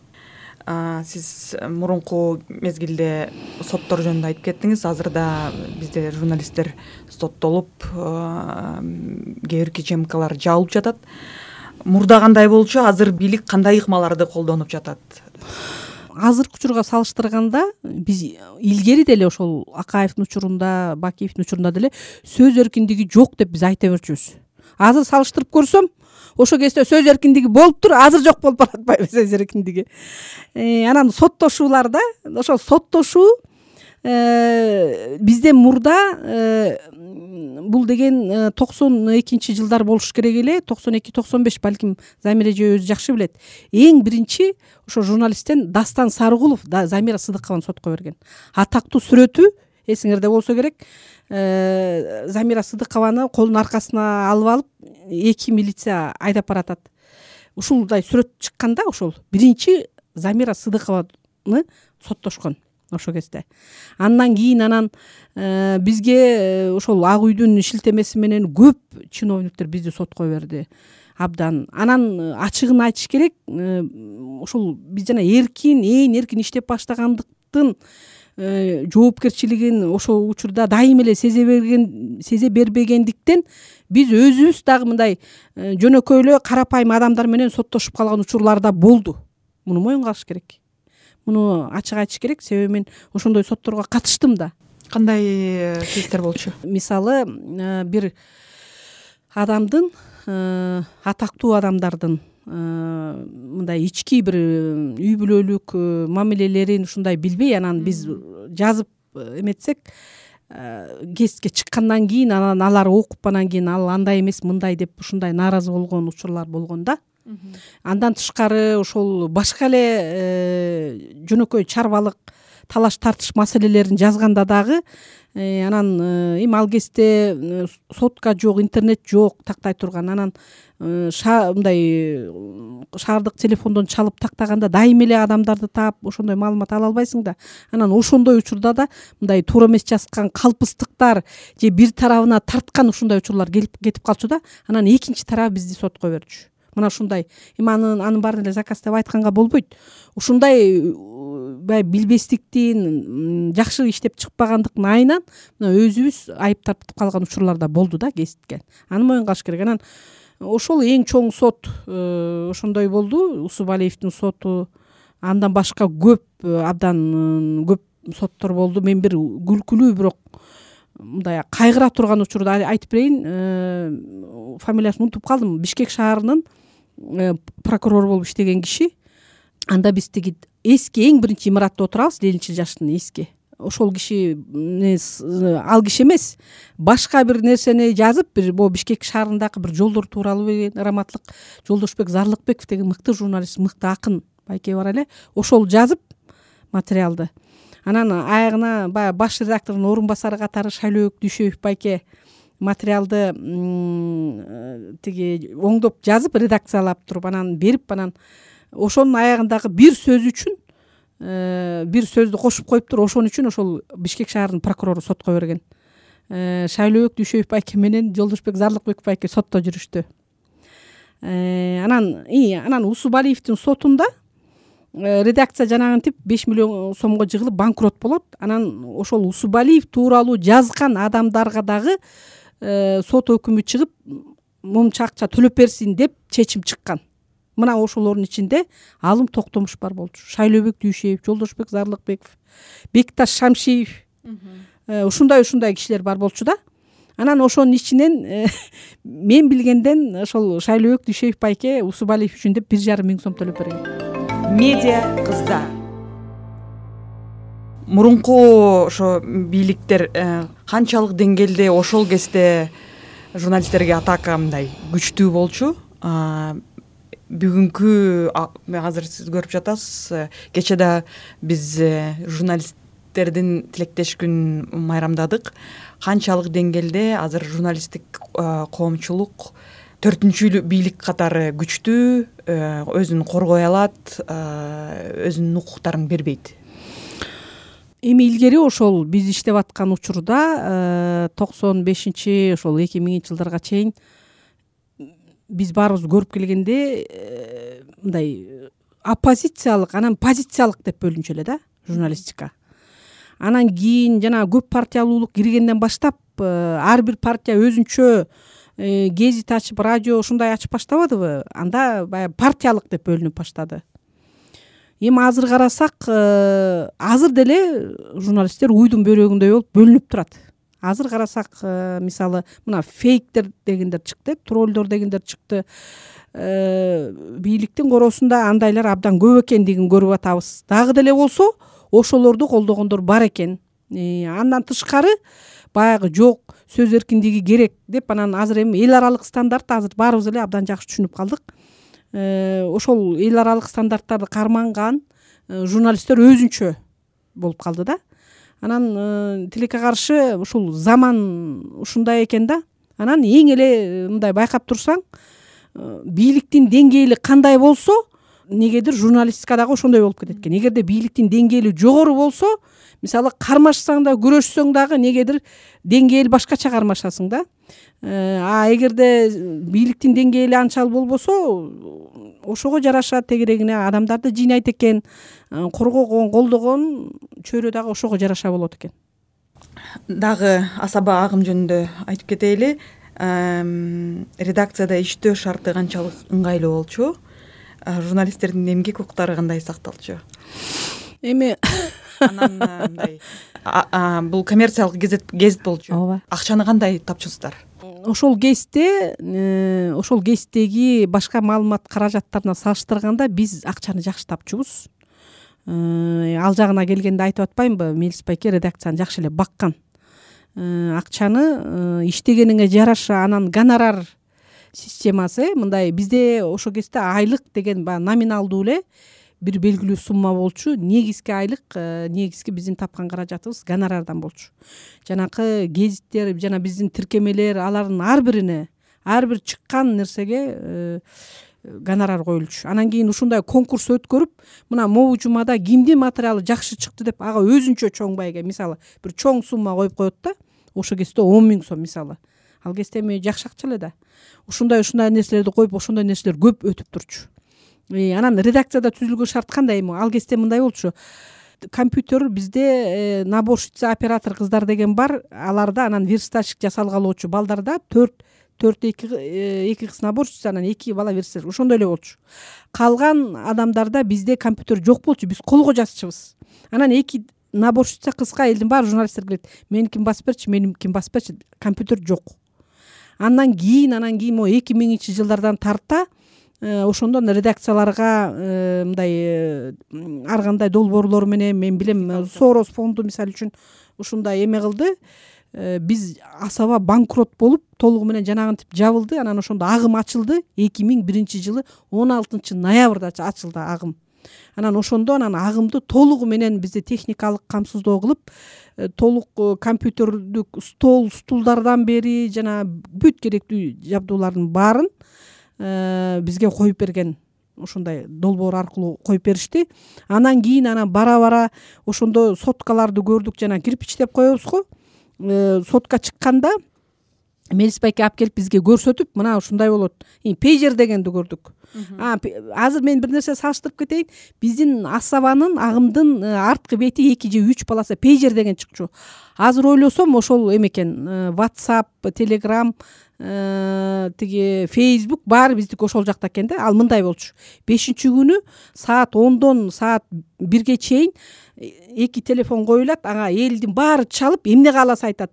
Сиз мурунку мезгилде соттор жөнүндө айтып кеттиңиз. Азыр да бизде журналисттер соттолуп кээ бир кчмкалар жабылып жатат. Мурда кандай болчу? Азыр бийлик кандай ыкмаларды колдонуп жатат?
Азыркы учурга салыштырганда биз илгери деле ошол акаевдин учурунда бакиевдин учурунда деле сөз эркиндиги жок деп биз айта берчүбүз азыр салыштырып көрсөм ошол кезде сөз эркиндиги болуптур азыр жок болуп баратпайбы сөз эркиндиги. Э, анан соттошууларда ошол соттошуу э, бизде мурда э, бул деген токсон экинчи жылдар болуш керек эле. Токсон эки токсон беш балким замира эже өзү жакшы билет. Эң биринчи ошо журналисттен дастан сарыгулов замира сыдыкованы сотко берген. Атактуу сүрөтү эсиңерде болсо керек. Э, замира сыдыкованы колунун аркасына алып алып эки милиция айдап баратат. Ушулдай сүрөт чыкканда ошол биринчи замира сыдыкованы соттошкон ошол кезде. Андан кийин анан э, бизге э, ошол ак үйдүн шилтемеси менен көп чиновниктер бизди сотко берди абдан. Анан ачыгын айтыш керек ушул биз жана эркин ээн эркин иштеп баштагандыктын жоопкерчилигин ошол учурда дайыма эле сезе берген сезе бербегендиктен биз өзүбүз дагы мындай э, жөнөкөй эле карапайым адамдар менен соттошуп калган учурлар да болду. Муну моюнга алыш керек. Муну ачык айтыш керек. Себеби мен ошондой сотторго катыштым да.
Кандай э, кейстер болчу?
Мисалы бир адамдын атактуу адамдардын Э, мындай ички бир э, үй бүлөлүк э, мамилелерин ушундай билбей анан биз жазып эметсек кесипке чыккандан кийин анан алар окуп анан кийин ал андай эмес мындай деп ушундай нааразы болгон учурлар болгон да. Андан тышкары ошол башка эле жөнөкөй чарбалык талаш тартыш маселелерин жазганда дагы анан эми ал кезде сотка жок интернет жок тактай турган. Анан Э, мындай шаардык телефондон чалып тактаганда дайыма эле адамдарды таап ошондой маалымат ала албайсың да. Анан ошондой учурда да мындай туура эмес жазган калпыстыктар же бир тарабына тарткан ушундай учурлар келип кетип калчу да. Анан экинчи тарабы бизди сотко берчү. Мына ушундай эми анын анын баарын эле заказ деп айтканга болбойт. Ушундай баягы билбестиктин жакшы иштеп чыкпагандыктын айынан мына өзүбүз айып тартып калган учурлар да болду да гезитке аны моюнга алыш керек. Анан ошол эң чоң сот э, ошондой болду. Усубалиевдин соту андан башка көп э, абдан көп соттор болду. Мен бир күлкүлүү бирок мындай кайгыра турган учурду айтып берейин фамилиясын унутуп калдым. Бишкек шаарынын прокурору болуп иштеген киши. Анда биз тиги эски эң биринчи имаратта отурабыз ленинчил жаштын эски. Ошол киши ал киши эмес башка бир нерсени жазып бир могу бишкек шаарындагы бир жолдор тууралуу ырааматтылык жолдошбек зарлыкбеков деген мыкты журналист мыкты акын байке бар эле ошол жазып материалды. Анан аягына баягы баш редактордун орун басары катары шайлообек дүйшөев байке материалды тиги оңдоп жазып редакциялап туруп анан берип анан ошонун аягындагы бир сөзү үчүн э, бир сөздү кошуп коюптур ошон үчүн ошол бишкек шаарынын прокурору сотко берген. Э, шайлообек дүйшөев байке менен жолдошбек зарлыкбеков байке сотто жүрүштү. Э, анан анан усубалиевдин сотунда редакция жанагынтип беш миллион сомго жыгылып банкрот болот. Анан ошол усубалиев тууралуу жазган адамдарга дагы сот өкүмү чыгып момунча акча төлөп берсин деп чечим чыккан мына ошолордун ичинде алым токтомуш бар болчу шайлообек дүйшөев жолдошбек зарлыкбеков бекташ шамшиев. Э, ушундай ушундай кишилер бар болчу да. Анан ошонун ичинен э, мен билгенден ошол шайлообек дүйшөев байке усубалиев үчүн деп бир жарым миң сом төлөп берген.
Медиа кыздар мурунку ошо бийликтер э, канчалык деңгээлде ошол кезде журналисттерге атака мындай күчтүү болчу бүгүнкү азыр сиз көрүп жатасыз э, кечээ да биз э, журналисттердин тилектеш күнүн майрамдадык. Канчалык деңгээлде азыр журналисттик э, коомчулук төртүнчү бийлик катары күчтүү өзүн коргой алат өзүнүн укуктарын бербейт.
Эми илгери ошол биз иштеп аткан учурда токсон бешинчи ошол эки миңинчи жылдарга чейин биз баарыбыз көрүп келгенде э, мындай оппозициялык анан позициялык деп бөлүнчү эле да журналистика. Анан кийин жанагы көп партиялуулук киргенден баштап э, ар бир партия өзүнчө э, гезит ачып радио ушундай ачып баштабадыбы анда баягы партиялык деп бөлүнүп баштады. Эми азыр карасак азыр деле журналисттер уйдун бөйрөгүндөй болуп бөлүнүп турат азыр карасак э, мисалы мына фейктер дегендер чыкты троллдор дегендер чыкты. Э, бийликтин короосунда андайлар абдан көп экендигин көрүп атабыз. Дагы деле болсо ошолорду колдогондор бар экен. Э, андан тышкары баягы жок сөз эркиндиги керек деп анан азыр эми эл аралык стандарт азыр баарыбыз эле абдан жакшы түшүнүп калдык. Ошол эл аралык стандарттарды карманган журналисттер өзүнчө болуп калды да анан э, тилекке каршы ушул заман ушундай экен да. Анан эң эле э, мындай байкап турсаң э, бийликтин деңгээли кандай болсо негедир журналистика дагы ошондой болуп кетет экен. Эгерде бийликтин деңгээли жогору болсо мисалы кармашсаң да күрөшсөң дагы негедир деңгээл башкача кармашасың да. А эгерде бийликтин деңгээли анчалык болбосо ошого жараша тегерегине адамдарды жыйнайт экен коргогон колдогон чөйрө дагы ошого жараша болот экен.
Дагы асаба агым жөнүндө айтып кетели редакцияда иштөө шарты канчалык ыңгайлуу болчу. Журналисттердин эмгек укуктары кандай сакталчу?
Эми
анан мындай бул коммерциялык гезит болчу.
Ооба.
Акчаны кандай тапчусуздар
ошол кезде э, ошол кездеги башка маалымат каражаттарына салыштырганда биз акчаны жакшы тапчубуз. Э, ал жагына келгенде айтып атпаймынбы мелис байке редакцияны жакшы эле баккан. Э, акчаны иштегениңе жараша анан гонорар системасы мындай бизде ошол кезде айлык деген баягы номиналдуу эле бир белгилүү сумма болчу негизги айлык э, негизги биздин тапкан каражатыбыз гонорардан болчу. Жанакы гезиттер жана биздин тиркемелер алардын ар бирине ар бир чыккан нерсеге э, гонорар коюлчу. Анан кийин ушундай конкурс өткөрүп мына могу жумада кимдин материалы жакшы чыкты деп ага өзүнчө чоң байге мисалы бир чоң сумма коюп коет да ошол кезде он миң сом мисалы. Ал кезде эми жакшы акча эле да. Ушундай ушундай нерселерди коюп ошондой нерселер көп өтүп турчу анан редакцияда түзүлгөн шарт кандай эми ал кезде мындай болчу. Компьютер бизде э, наборщица оператор кыздар деген бар. Аларда анан верстальщик жасалгалоочу балдарда төрт төрт эки э, эки кыз наборщица анан эки бала верстальщик. Ошондой эле болчу. Калган адамдарда бизде компьютер жок болчу. Биз колго жазчубуз анан эки наборщица кызга элдин баары журналисттер келет. Меникин басып берчи? Меникин басып берчи? Компьютер жок. Андан кийин анан кийин могу эки миңинчи жылдардан тарта э, ошондон редакцияларга э, мындай э, ар кандай долбоорлор менен мен билем сорос фонду мисалы үчүн ушундай эме кылды. Биз асаба банкрот болуп толугу менен жанагынтип жабылды. Анан ошондо агым ачылды. Эки миң биринчи жылы он алтынчы ноябрда ачылды агым. Анан ошондо анан агымды толугу менен бизде техникалык камсыздоо кылып э, толук э, компьютердүк стол стулдардан бери жана бүт керектүү жабдуулардын баарын э, бизге коюп берген ошондой долбоор аркылуу коюп беришти. Анан кийин анан бара бара ошондо соткаларды көрдүк жана кирпич деп коебуз го. Сотка чыкканда мелис байке алып келип бизге көрсөтүп мына ушундай болот пейжер дегенди көрдүк азыр мен бир нерсе салыштырып кетейин. Биздин асабанын агымдын э, арткы бети эки же үч полоса пейжер деген чыкчу. Азыр ойлосом ошол эме экен э, whatsapp telegram э, тиги facebook баары биздики ошол жакта экен да ал мындай болчу. Бешинчи күнү саат ондон саат бирге чейин эки телефон коюлат ага элдин баары чалып эмне кааласа айтат.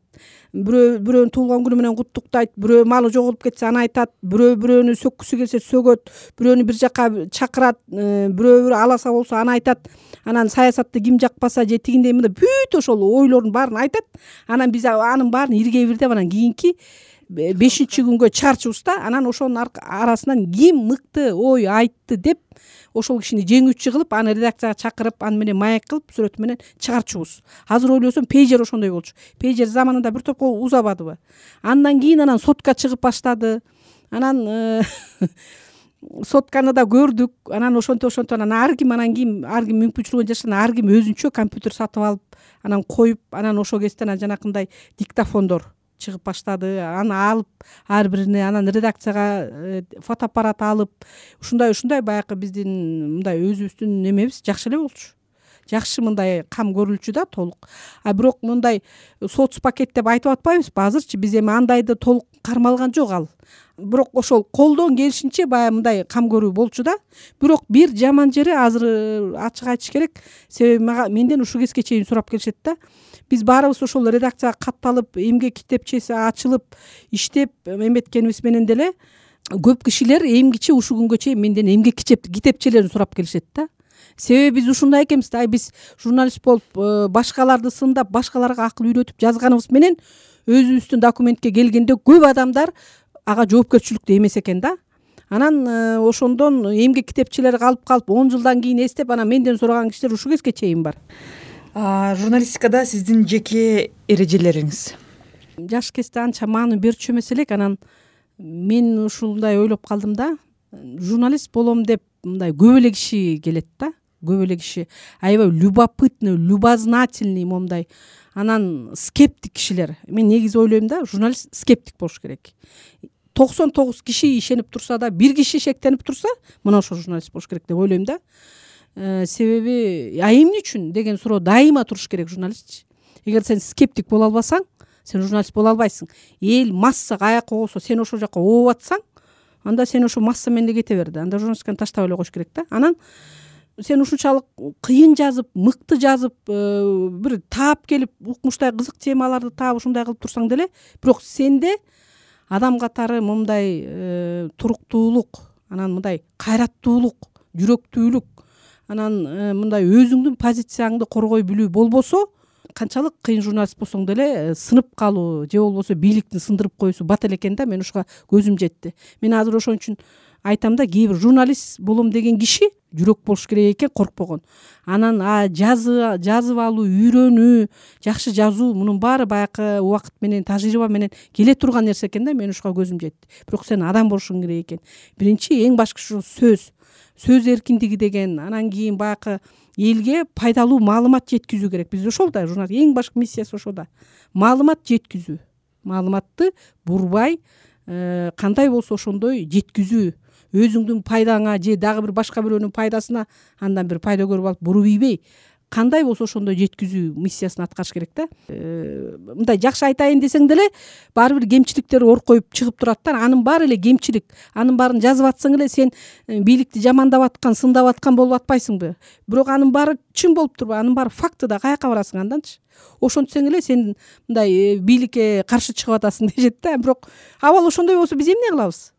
Бирөө бирөөнүн туулган күнү менен куттуктайт бирөө малы жоголуп кетсе аны айтат бирөө бирөөнү сөккүсү келсе сөгөт бирөөнү бир жака чакырат э, бирөө бирөө аласа болсо аны айтат. Анан саясатты ким жакпаса же тигиндей мындай бүт ошол ойлорунун баарын айтат. Анан биз анын баарын ирге бирдеп анан кийинки бешинчи күнгө чыгарчубуз да анан ошонун арасынан ким мыкты ой айтты деп ошол кишини жеңүүчү кылып аны редакцияга чакырып аны менен маек кылып сүрөтү менен чыгарчубуз азыр ойлосом пейжер ошондой болчу. Пейжер заманында бир топко узабадыбы. Андан кийин анан сотка чыгып баштады. Анан э, сотканы да көрдүк. Анан ошентип ошентип анан ар ким анан кийин ар ким мүмкүнчүлүгүнө жараша ар ким өзүнчө компьютер сатып алып анан коюп анан ошол кезде анан жанакындай диктофондор чыгып баштады. Аны алып ар бирине анан редакцияга э, фотоаппарат алып. Ушундай ушундай баягы биздин мындай өзүбүздүн эмебиз жакшы эле болчу. Жакшы мындай кам көрүлчү да толук. А бирок мындай соц пакет деп айтып атпайбызбы азырчы биз эми андайды толук кармалган жок ал. Бирок ошол колдон келишинче баягы мындай кам көрүү болчу да. Бирок бир жаман жери азыр э, ачык айтыш керек. Себеби мага менден ушул кезге чейин сурап келишет да биз баарыбыз ошол редакцияга катталып эмгек китепчеси ачылып иштеп эметкенибиз менен деле көп кишилер эмгиче ушул күнгө чейин менден эмгек китепчелерин сурап келишет да. Себеби биз ушундай экенбиз да. Биз журналист болуп э, башкаларды сындап башкаларга акыл үйрөтүп жазганыбыз менен өзүбүздүн документке келгенде көп адамдар ага жоопкерчиликтүү эмес экен да. Анан э, ошондон эмгек китепчелери калып калып он жылдан кийин эстеп анан менден сураган кишилер ушул кезге чейин бар
журналистикада сиздин жеке эрежелериңиз?
Жаш кезде анча маани берчү эмес элек анан мен ушундай ойлоп калдым да журналист болом деп мындай көп эле киши келет да. Көп эле киши аябай любопытный любознательный моундай анан скептик кишилер. Мен негизи ойлойм да журналист скептик болуш керек. Токсон тогуз киши ишенип турса да бир киши шектенип турса мына ошол журналист болуш керек деп ойлойм да себеби а эмне үчүн деген суроо дайыма туруш керек журналистчи. Эгер сен скептик боло албасаң сен журналист боло албайсың. Эл масса каякка огосо сен ошол жака ооп атсаң анда сен ошол масса менен эле кете бер да. Анда журналистиканы таштап эле коюш керек да. Анан сен ушунчалык кыйын жазып мыкты жазып э, бир таап келип укмуштай кызык темаларды таап ушундай кылып турсаң деле бирок сенде адам катары момундай э, туруктуулук анан мындай кайраттуулук жүрөктүүлүк анан э, мындай өзүңдүн позицияңды коргой билүү болбосо канчалык кыйын журналист болсоң деле э, сынып калуу же болбосо бийликтин сындырып коюусу бат эле экен да мен ушуга көзүм жетти. Мен азыр ошон үчүн айтам да кээ бир журналист болом деген киши жүрөк болуш керек экен коркпогон. Анан жазып алуу үйрөнүү жакшы жазуу мунун баары баягы убакыт менен тажрыйба менен келе турган нерсе экен да мен ушуга көзүм жетти. Бирок сен адам болушуң керек экен. Биринчи эң башкысы сөз. Сөз эркиндиги деген анан кийин баягы элге пайдалуу маалымат жеткизүү керек. Бизде ошол да журналист эң башкы миссиясы ошол да. Маалымат жеткизүү. Маалыматты бурбай э, кандай болсо ошондой жеткизүү өзүңдүн пайдаңа же дагы бир башка бирөөнүн пайдасына андан бир пайда көрүп алып буруп ийбей кандай болсо ошондой жеткизүү миссиясын аткарыш керек да? Э, мындай жакшы айтайын десең деле баары бир кемчиликтер оркоюп чыгып турат да анын баары эле кемчилик анын баарын жазып атсаң эле сен э, бийликти жамандап аткан сындап аткан болуп атпайсыңбы бирок анын баары чын болуп турбу анын баары факты да каяка барасың анданчы ошентсең эле сен мындай бийликке каршы чыгып атасың дешет да. Бирок абал ошондой болсо биз эмне кылабыз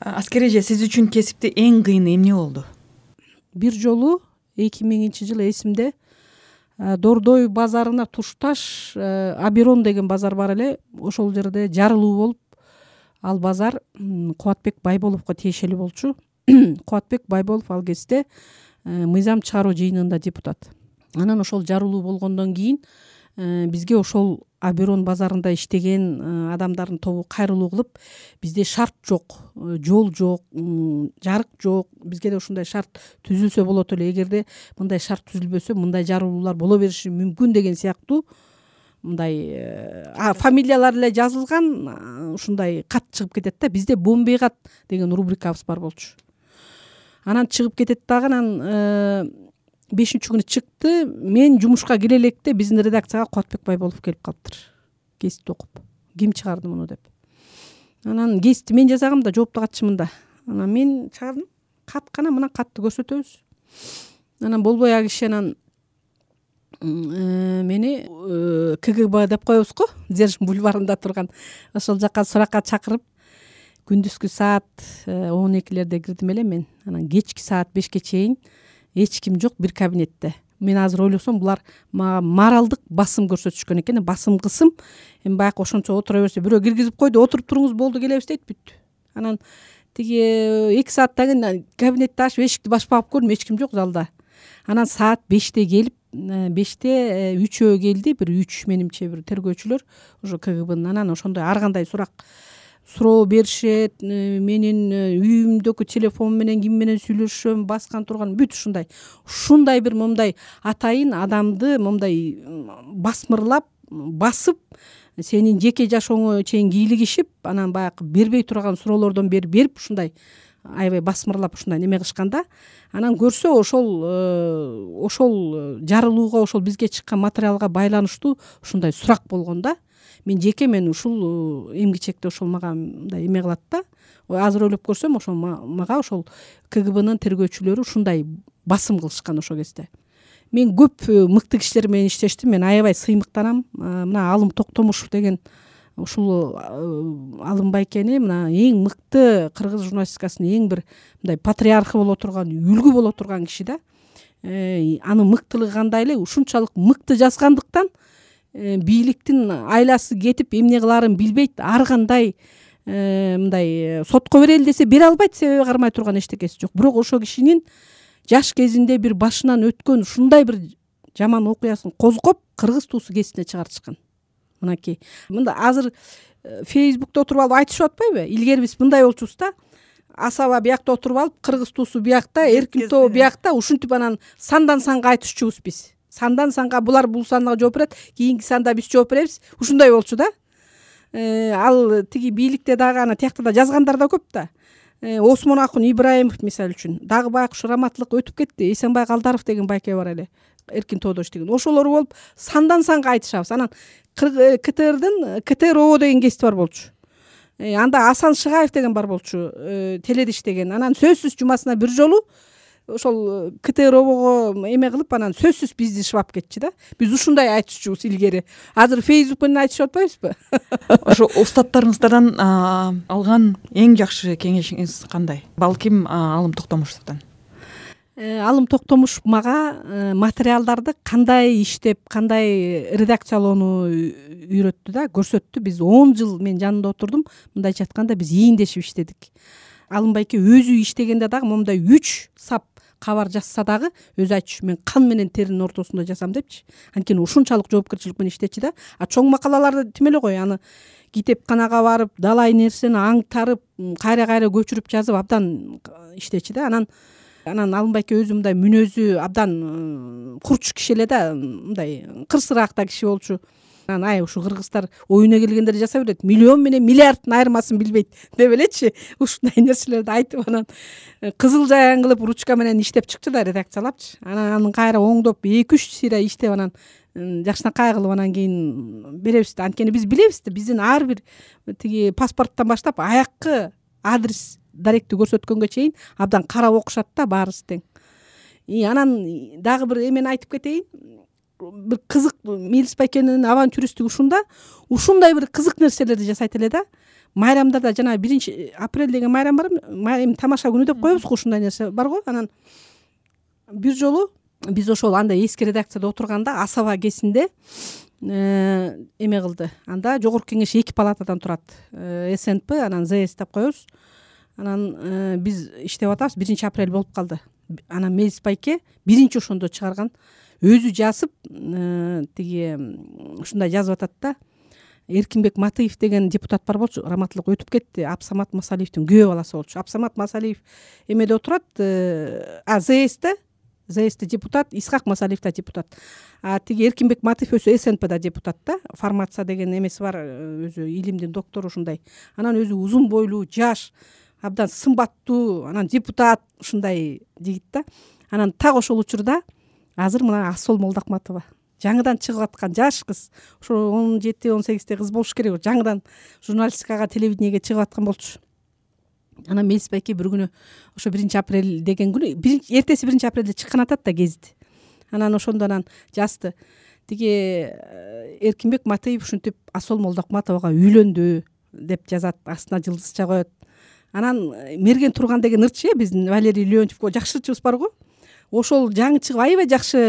аскер эже сиз үчүн кесипте эң кыйыны эмне болду?
Бир жолу эки миңинчи жылы эсимде дордой базарына тушташ аберон деген базар бар эле. Ошол жерде жарылуу болуп ал базар кубатбек байболовго тиешелүү болчу. Кубатбек байболов ал кезде мыйзам чыгаруу жыйынында депутат. Анан ошол жарылуу болгондон кийин бизге ошол аберон базарында иштеген э, адамдардын тобу кайрылуу кылып бизде шарт жок э, жол жок жарык жок. Бизге да ушундай шарт түзүлсө болот эле. Эгерде мындай шарт түзүлбөсө мындай жарылуулар боло бериши мүмкүн деген сыяктуу мындай э, фамилиялар эле жазылган ушундай кат чыгып кетет да. Бизде бомбей кат деген рубрикабыз бар болчу. Анан чыгып кетет дагы анан бешинчи күнү чыкты мен жумушка кире электе биздин редакцияга кубатбек байболов келип калыптыр. Гезитти окуп. Ким чыгарды муну деп. Анан гезитти мен жасагам да жоопту катчымын да анан мен чыгардым. Кат кана мына катты көрсөтөбүз. Анан болбой ал киши анан э, мени э, кгб деп коебуз го дзержин бульварында турган. Ошол жака суракка чакырып күндүзгү саат э, он экилерде кирдим эле мен. Анан кечки саат бешке чейин эч ким жок бир кабинетте. Мен азыр ойлосом булар мага моралдык басым көрсөтүшкөн экен басым кысым. Эми баягы ошончо отура берсе бирөө киргизип койду отуруп туруңуз болду келебиз дейт бүттү анан тиги эки сааттан кийин кабинетти ачып эшикти башып багып көрдүм эч ким жок залда. Анан саат беште келип беште э, үчөө келди бир үч менимче бир тергөөчүлөр ошо кгбнын. Анан ошондой ар кандай сурак суроо беришет э, менин э, үйүмдөгү телефон менен ким менен сүйлөшөм баскан турган бүт ушундай. Ушундай бир момундай атайын адамды момундай басмырлап басып сенин жеке жашооңо чейин кийлигишип анан баягы бербей турган суроолордон бери берип ушундай аябай басмырлап ушундай неме кылышкан да. Анан көрсө ошол э, ошол жарылууга ошол бизге чыккан материалга байланыштуу ушундай сурак болгон да мен жеке мен ушул э, эмгичекте ошол мага мындай эме кылат да. Азыр ойлоп көрсөм ошол мага ошол кгбнын тергөөчүлөрү ушундай басым кылышкан ошол кезде. Мен көп э, мыкты кишилер менен иштештим. Мен аябай сыймыктанам. Мына алым токтомушев деген ушул э, алым байкени мына эң мыкты кыргыз журналистикасынын эң бир мындай патриархы боло турган үлгү боло турган киши да. Анын мыктылыгы кандай эле ушунчалык мыкты жазгандыктан Э, бийликтин айласы кетип эмне кылаарын билбейт ар кандай э, мындай э, сотко берели десе бере албайт себеби кармай турган эчтекеси жок. Бирок ошол кишинин жаш кезинде бир башынан өткөн ушундай бир жаман окуясын козгоп кыргыз туусу гезитине чыгартышкан мынакей. Мындай азыр фейсбукта отуруп алып айтышып атпайбы? Илгери биз мындай болчубуз да асаба биякта отуруп алып кыргыз туусу биякта эркин тобу биякта ушинтип анан сандан санга айтышчубуз биз сандан санга булар бул санга жооп берет кийинки санда биз жооп беребиз. Ушундай болчу да. Э, ал тиги бийликте дагы анан тиякта да жазгандар да көп да. Э, осмон акун ибраимов мисалы үчүн дагы баягы ушу раматтылык өтүп кетти. Эсенбай калдаров деген байке бар эле эркин тоодо иштеген ошолор болуп сандан санга айтышабыз. Анан э, ктрдин ктро деген гезити бар болчу. Анда асан шыгаев деген бар болчу теледе иштеген анан сөзсүз жумасына бир жолу ошол ктробого эме кылып анан сөзсүз бизди шыбап кетчү да. Биз ушундай айтышчубуз илгери. Азыр фейсбук менен айтышып атпайбызбы?
Ошо устаттарыңыздардан алган эң жакшы кеңешиңиз кандай? Балким алым токтомушевдон
э, алым токтомушев мага э, материалдарды кандай иштеп кандай редакциялоону үйрөттү да көрсөттү. Биз он жыл мен жанында отурдум. Мындайча айтканда биз ийиндешип иштедик. Алым байке өзү иштегенде дагы момундай үч сап кабар жазса дагы өзү айтчу мен кан менен теринин ортосунда жазам депчи. Анткени ушунчалык жоопкерчилик менен иштечү да. А чоң макалаларды тим эле кой аны китепканага барып далай нерсени аңтарып кайра кайра көчүрүп жазып абдан иштечү да. Анан анан алым байке өзү мындай мүнөзү абдан курч киши эле да мындай кырсыраак да киши болчу анан ай ушу кыргыздар оюна келгендерди жасай берет миллион менен миллиарддын айырмасын билбейт деп элечи ушундай нерселерди айтып анан э, кызыл жаян кылып ручка менен иштеп чыкчу да редакциялапчы. Анан аны кайра оңдоп эки үч серия иштеп анан жакшынакай кылып анан кийин беребиз да. Анткени биз билебиз да биздин ар бир тиги паспорттон баштап аяккы адрес даректи көрсөткөнгө чейин абдан карап окушат да баарыбыз тең. И анан дагы бир эмени айтып кетейин бир кызык мелис байкенин авантюристтиги ушунда. Ушундай бир кызык нерселерди жасайт эле да. Майрамдарда жанагы биринчи апрель деген майрам барбы эми тамаша күнү деп коебузго ушундай нерсе бар го. Анан бир жолу биз ошол андай эски редакцияда отурганда асаба кезинде э, эме кылды. Анда жогорку кеңеш эки палатадан турат э, снп анан зс деп коебуз. Анан э, биз иштеп атабыз. Биринчи апрель болуп калды. Анан мелис байке биринчи ошондо чыгарган өзү жазып тиги ушундай жазып атат да. Эркинбек матыев деген депутат бар болчу раматылык өтүп кетти. Абсамат масалиевдин күйөө баласы болчу. Абсамат масалиев эмеде отурат а зста зст депутат исхак масалиев да депутат. А тиги эркинбек матыев өзү снпда депутат да. Фармация деген эмеси бар э, өзү илимдин доктору ушундай. Анан өзү узун бойлуу жаш абдан сымбаттуу анан депутат ушундай жигит да. Анан так ошол учурда азыр мына ассол молдокматова жаңыдан чыгып аткан жаш кыз. Ошо он жети он сегиздей кыз болуш керек жаңыдан журналистикага телевидениеге чыгып аткан болчу. Анан мелис байке бир күнү ошо биринчи апрель деген күнү эртеси биринчи апрелде чыккан атат да гезит анан ошондо анан жазды. Тиги э, эркинбек матыев ушинтип асол молдокматовага үйлөндү деп жазат астына жылдызча коет анан э, мерген турган деген ырчы э биздин валерий леонтьев жакшы ырчыбыз бар го ошол жаңы чыгып аябай жакшы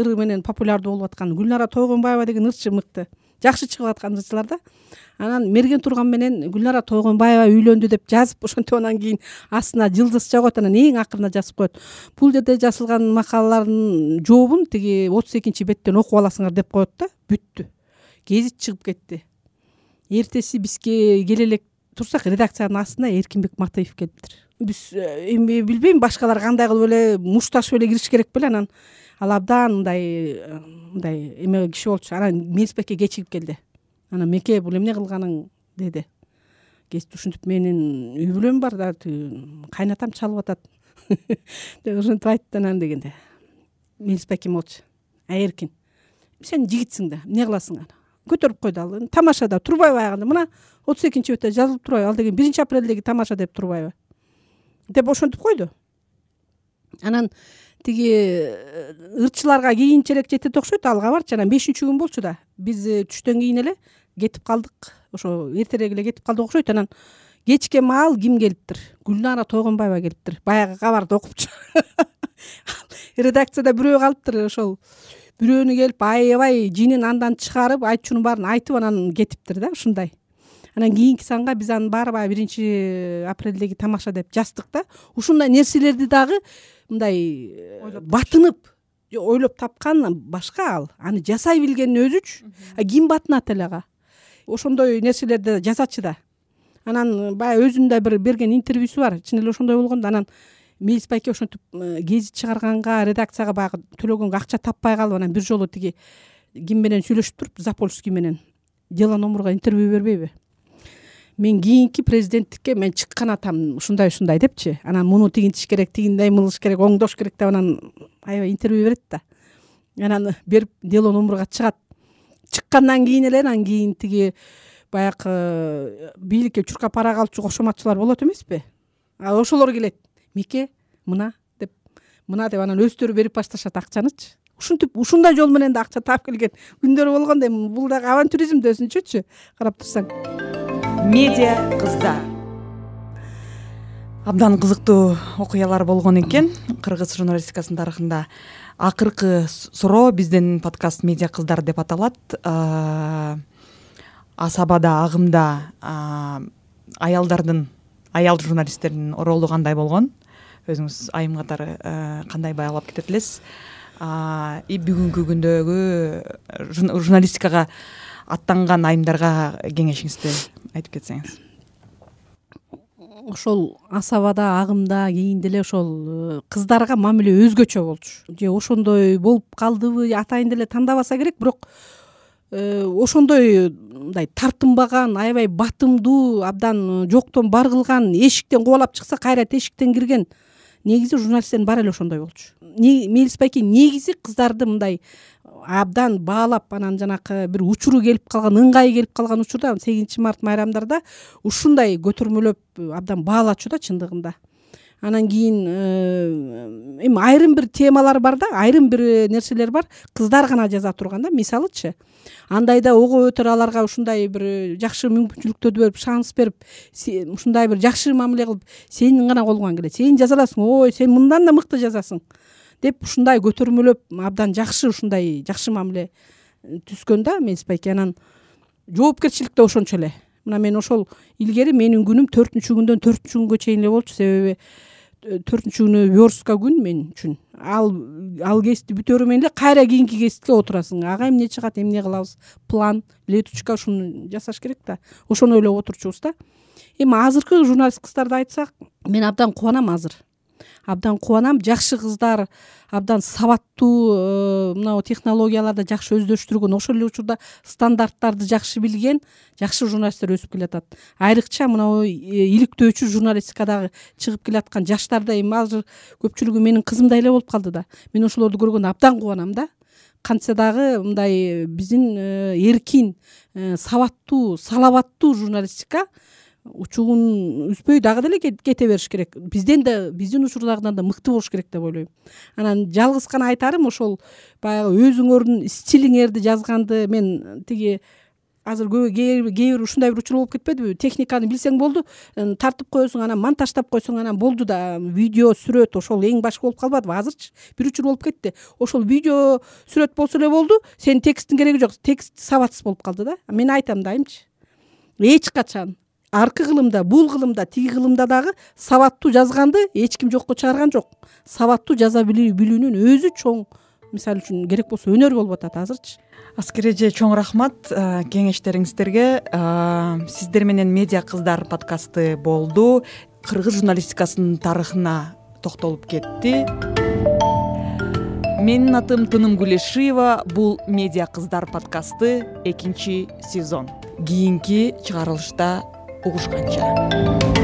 ыры менен популярдуу болуп аткан гүлнара тойгонбаева деген ырчы мыкты. Жакшы чыгып аткан ырчылар да. Анан мерген турган менен гүлнара тойгонбаева үйлөндү деп жазып ошентип анан кийин астына жылдызча коет анан эң акырына жазып коет. Бул жерде жазылган макалалардын жообун тиги отуз экинчи беттен окуп аласыңар деп коет да бүттү. Гезит чыгып кетти. Эртеси бизге келе элек турсак редакциянын астына эркинбек матыев келиптир биз э, эми билбейм башкалар кандай кылып эле мушташып эле кириш керек беле анан. Ал абдан мындай э, мындай эме киши болчу. Анан мелис кечигип келди. Анан меке бул эмне кылганың деди. Гезит ушинтип менин үй бүлөм бар да тиги кайнатам чалып атат. Деп ушинтип айтты анан дегенде. Мелис байкем болчу. Ай эркин сен жигитсиң да эмне кыласың аны? Көтөрүп койду ал тамашада турбайбы аягында мына отуз экинчи бетте жазылып турбайбы? Ал деген биринчи апрелдеги тамаша деп турбайбы деп ошентип койду. Анан тиги э, ырчыларга кийинчерээк жетет окшойт ал кабарчы анан бешинчи күн болчу да. Биз э, түштөн кийин эле кетип калдык. Ошо эртерээк эле кетип калдык окшойт. Анан кечке маал ким келиптир? Гүлнара тойгонбаева келиптир. Баягы кабарды окупчу. Редакцияда бирөө калыптыр. Ошол бирөөнү келип аябай жинин андан чыгарып айтчунун баарын айтып анан кетиптир да ушундай анан кийинки санга биз анын баары баягы биринчи апрелдеги тамаша деп жаздык да. Ушундай нерселерди дагы мындай э, батынып ойлоп тапкан башка ал. Аны жасай билгендин өзүчү ким батынат эле ага. Ошондой нерселерди жазачу да. Анан баягы өзүнүн да бир берген интервьюсу бар. Чын эле ошондой болгон да. Анан мелис байке ошентип э, гезит чыгарганга редакцияга баягы төлөгөнгө акча таппай калып анан бир жолу тиги ким менен сүйлөшүп туруп запольский менен дело номурга интервью бербейби мен кийинки президенттикке мен чыккан атам ушундай ушундай депчи. Анан муну тигинтиш керек тигиндей кылыш керек оңдош керек деп анан аябай интервью берет да. Анан берип дело номурга чыгат. Чыккандан кийин эле анан кийин тиги баягы э, бийликке чуркап ара калчу кошоматчылар болот эмеспи ошолор келет. Меке мына деп мына деп анан өздөрү берип башташат акчанычы. Ушинтип ушундай жол менен да акча таап келген күндөрү болгон да эми бул дагы авантюризм да өзүнчөчү? Карап турсаң
медиа кыздар абдан кызыктуу окуялар болгон экен. Кыргыз журналистикасынын тарыхында акыркы суроо биздин подкаст медиа кыздар деп аталат. Асабада агымда аялдардын аял журналисттердин ролу кандай болгон? Өзүңүз айым катары кандай баалап кетет элесиз и бүгүнкү күндөгү журналистикага аттанган айымдарга кеңешиңизди айтып кетсеңиз.
Ошол асабада агымда кийин деле ошол э, кыздарга мамиле өзгөчө болчу. Же ошондой болуп калдыбы атайын деле тандабаса керек бирок э, ошондой мындай тартынбаган аябай батымдуу абдан жоктон бар кылган эшиктен кубалап чыкса кайра тешиктен кирген негизи журналисттердин баары эле ошондой болчу. Мелис байке негизи кыздарды мындай абдан баалап анан жанакы бир учуру келип калган ыңгайы келип калган учурда сегизинчи март майрамдарда ушундай көтөрмөлөп абдан баалачу да чындыгында. Анан кийин э, эми айрым бир темалар бар да айрым бир нерселер бар. Кыздар гана жаза турган да мисалычы андайда ого бетер аларга ушундай бир жакшы мүмкүнчүлүктөрдү берип шанс берип ушундай бир жакшы мамиле кылып сенин гана колуңан келет. Сен жаза аласың. Ой сен мындан да мыкты жазасың деп ушундай көтөрмөлөп абдан жакшы ушундай жакшы мамиле э, түзгөн да байке анан жоопкерчилик да ошончо эле. Мына мен ошол илгери менин күнүм төртүнчү күндөн төртүнчү күнгө чейин эле болчу. Себеби э, төртүнчү күнү верстка күн мен үчүн. Ал ал кесипти бүтөөрү менен эле кайра кийинки кесипке отурасың. Ага эмне чыгат эмне кылабыз? План летучка ушуну жасаш керек да. Ошону ойлоп отурчубуз да. Эми азыркы журналист кыздарды айтсак мен абдан кубанам азыр абдан кубанам жакшы кыздар абдан сабаттуу э, мынабу технологияларды жакшы өздөштүргөн ошол эле учурда стандарттарды жакшы билген жакшы журналисттер өсүп келатат. Айрыкча мынабу э, иликтөөчү журналистикадагы чыгып келаткан жаштарда эми азыр көпчүлүгү менин кызымдай эле болуп калды да. Мен ошолорду көргөндө абдан кубанам да. Кантсе дагы мындай биздин э, эркин сабаттуу салабаттуу журналистика учугун үзбөй дагы деле кете бериш керек. Бизден да биздин учурдагыдан да мыкты болуш керек деп ойлойм. Анан жалгыз гана айтарым ошол баягы өзүңөрдүн стилиңерди жазганды мен тиги азыр кээ бир ушундай бир учур болуп кетпедиби? Техниканы билсең болду тартып коесуң анан монтаждап койсоң анан болду да видео сүрөт ошол эң башкы болуп калбадыбы? Азырчы бир учур болуп кетти. Ошол видео сүрөт болсо эле болду сенин тексттин кереги жок. Текст сабатсыз болуп калды да. Мен айтам дайымчы. Эч качан аркы кылымда бул кылымда тиги кылымда дагы сабаттуу жазганды эч ким жокко чыгарган жок. Сабаттуу жаза билүүнүн өзү чоң мисалы үчүн керек болсо өнөр болуп атат азырчы.
Аскер эже чоң рахмат э, кеңештериңиздерге. Э, сиздер менен медиа кыздар подкасты болду. Кыргыз журналистикасынын тарыхына токтолуп кетти. Менин атым тыным гулешиева. Бул медиа кыздар подкасты экинчи сезон. Кийинки чыгарылышта угушканча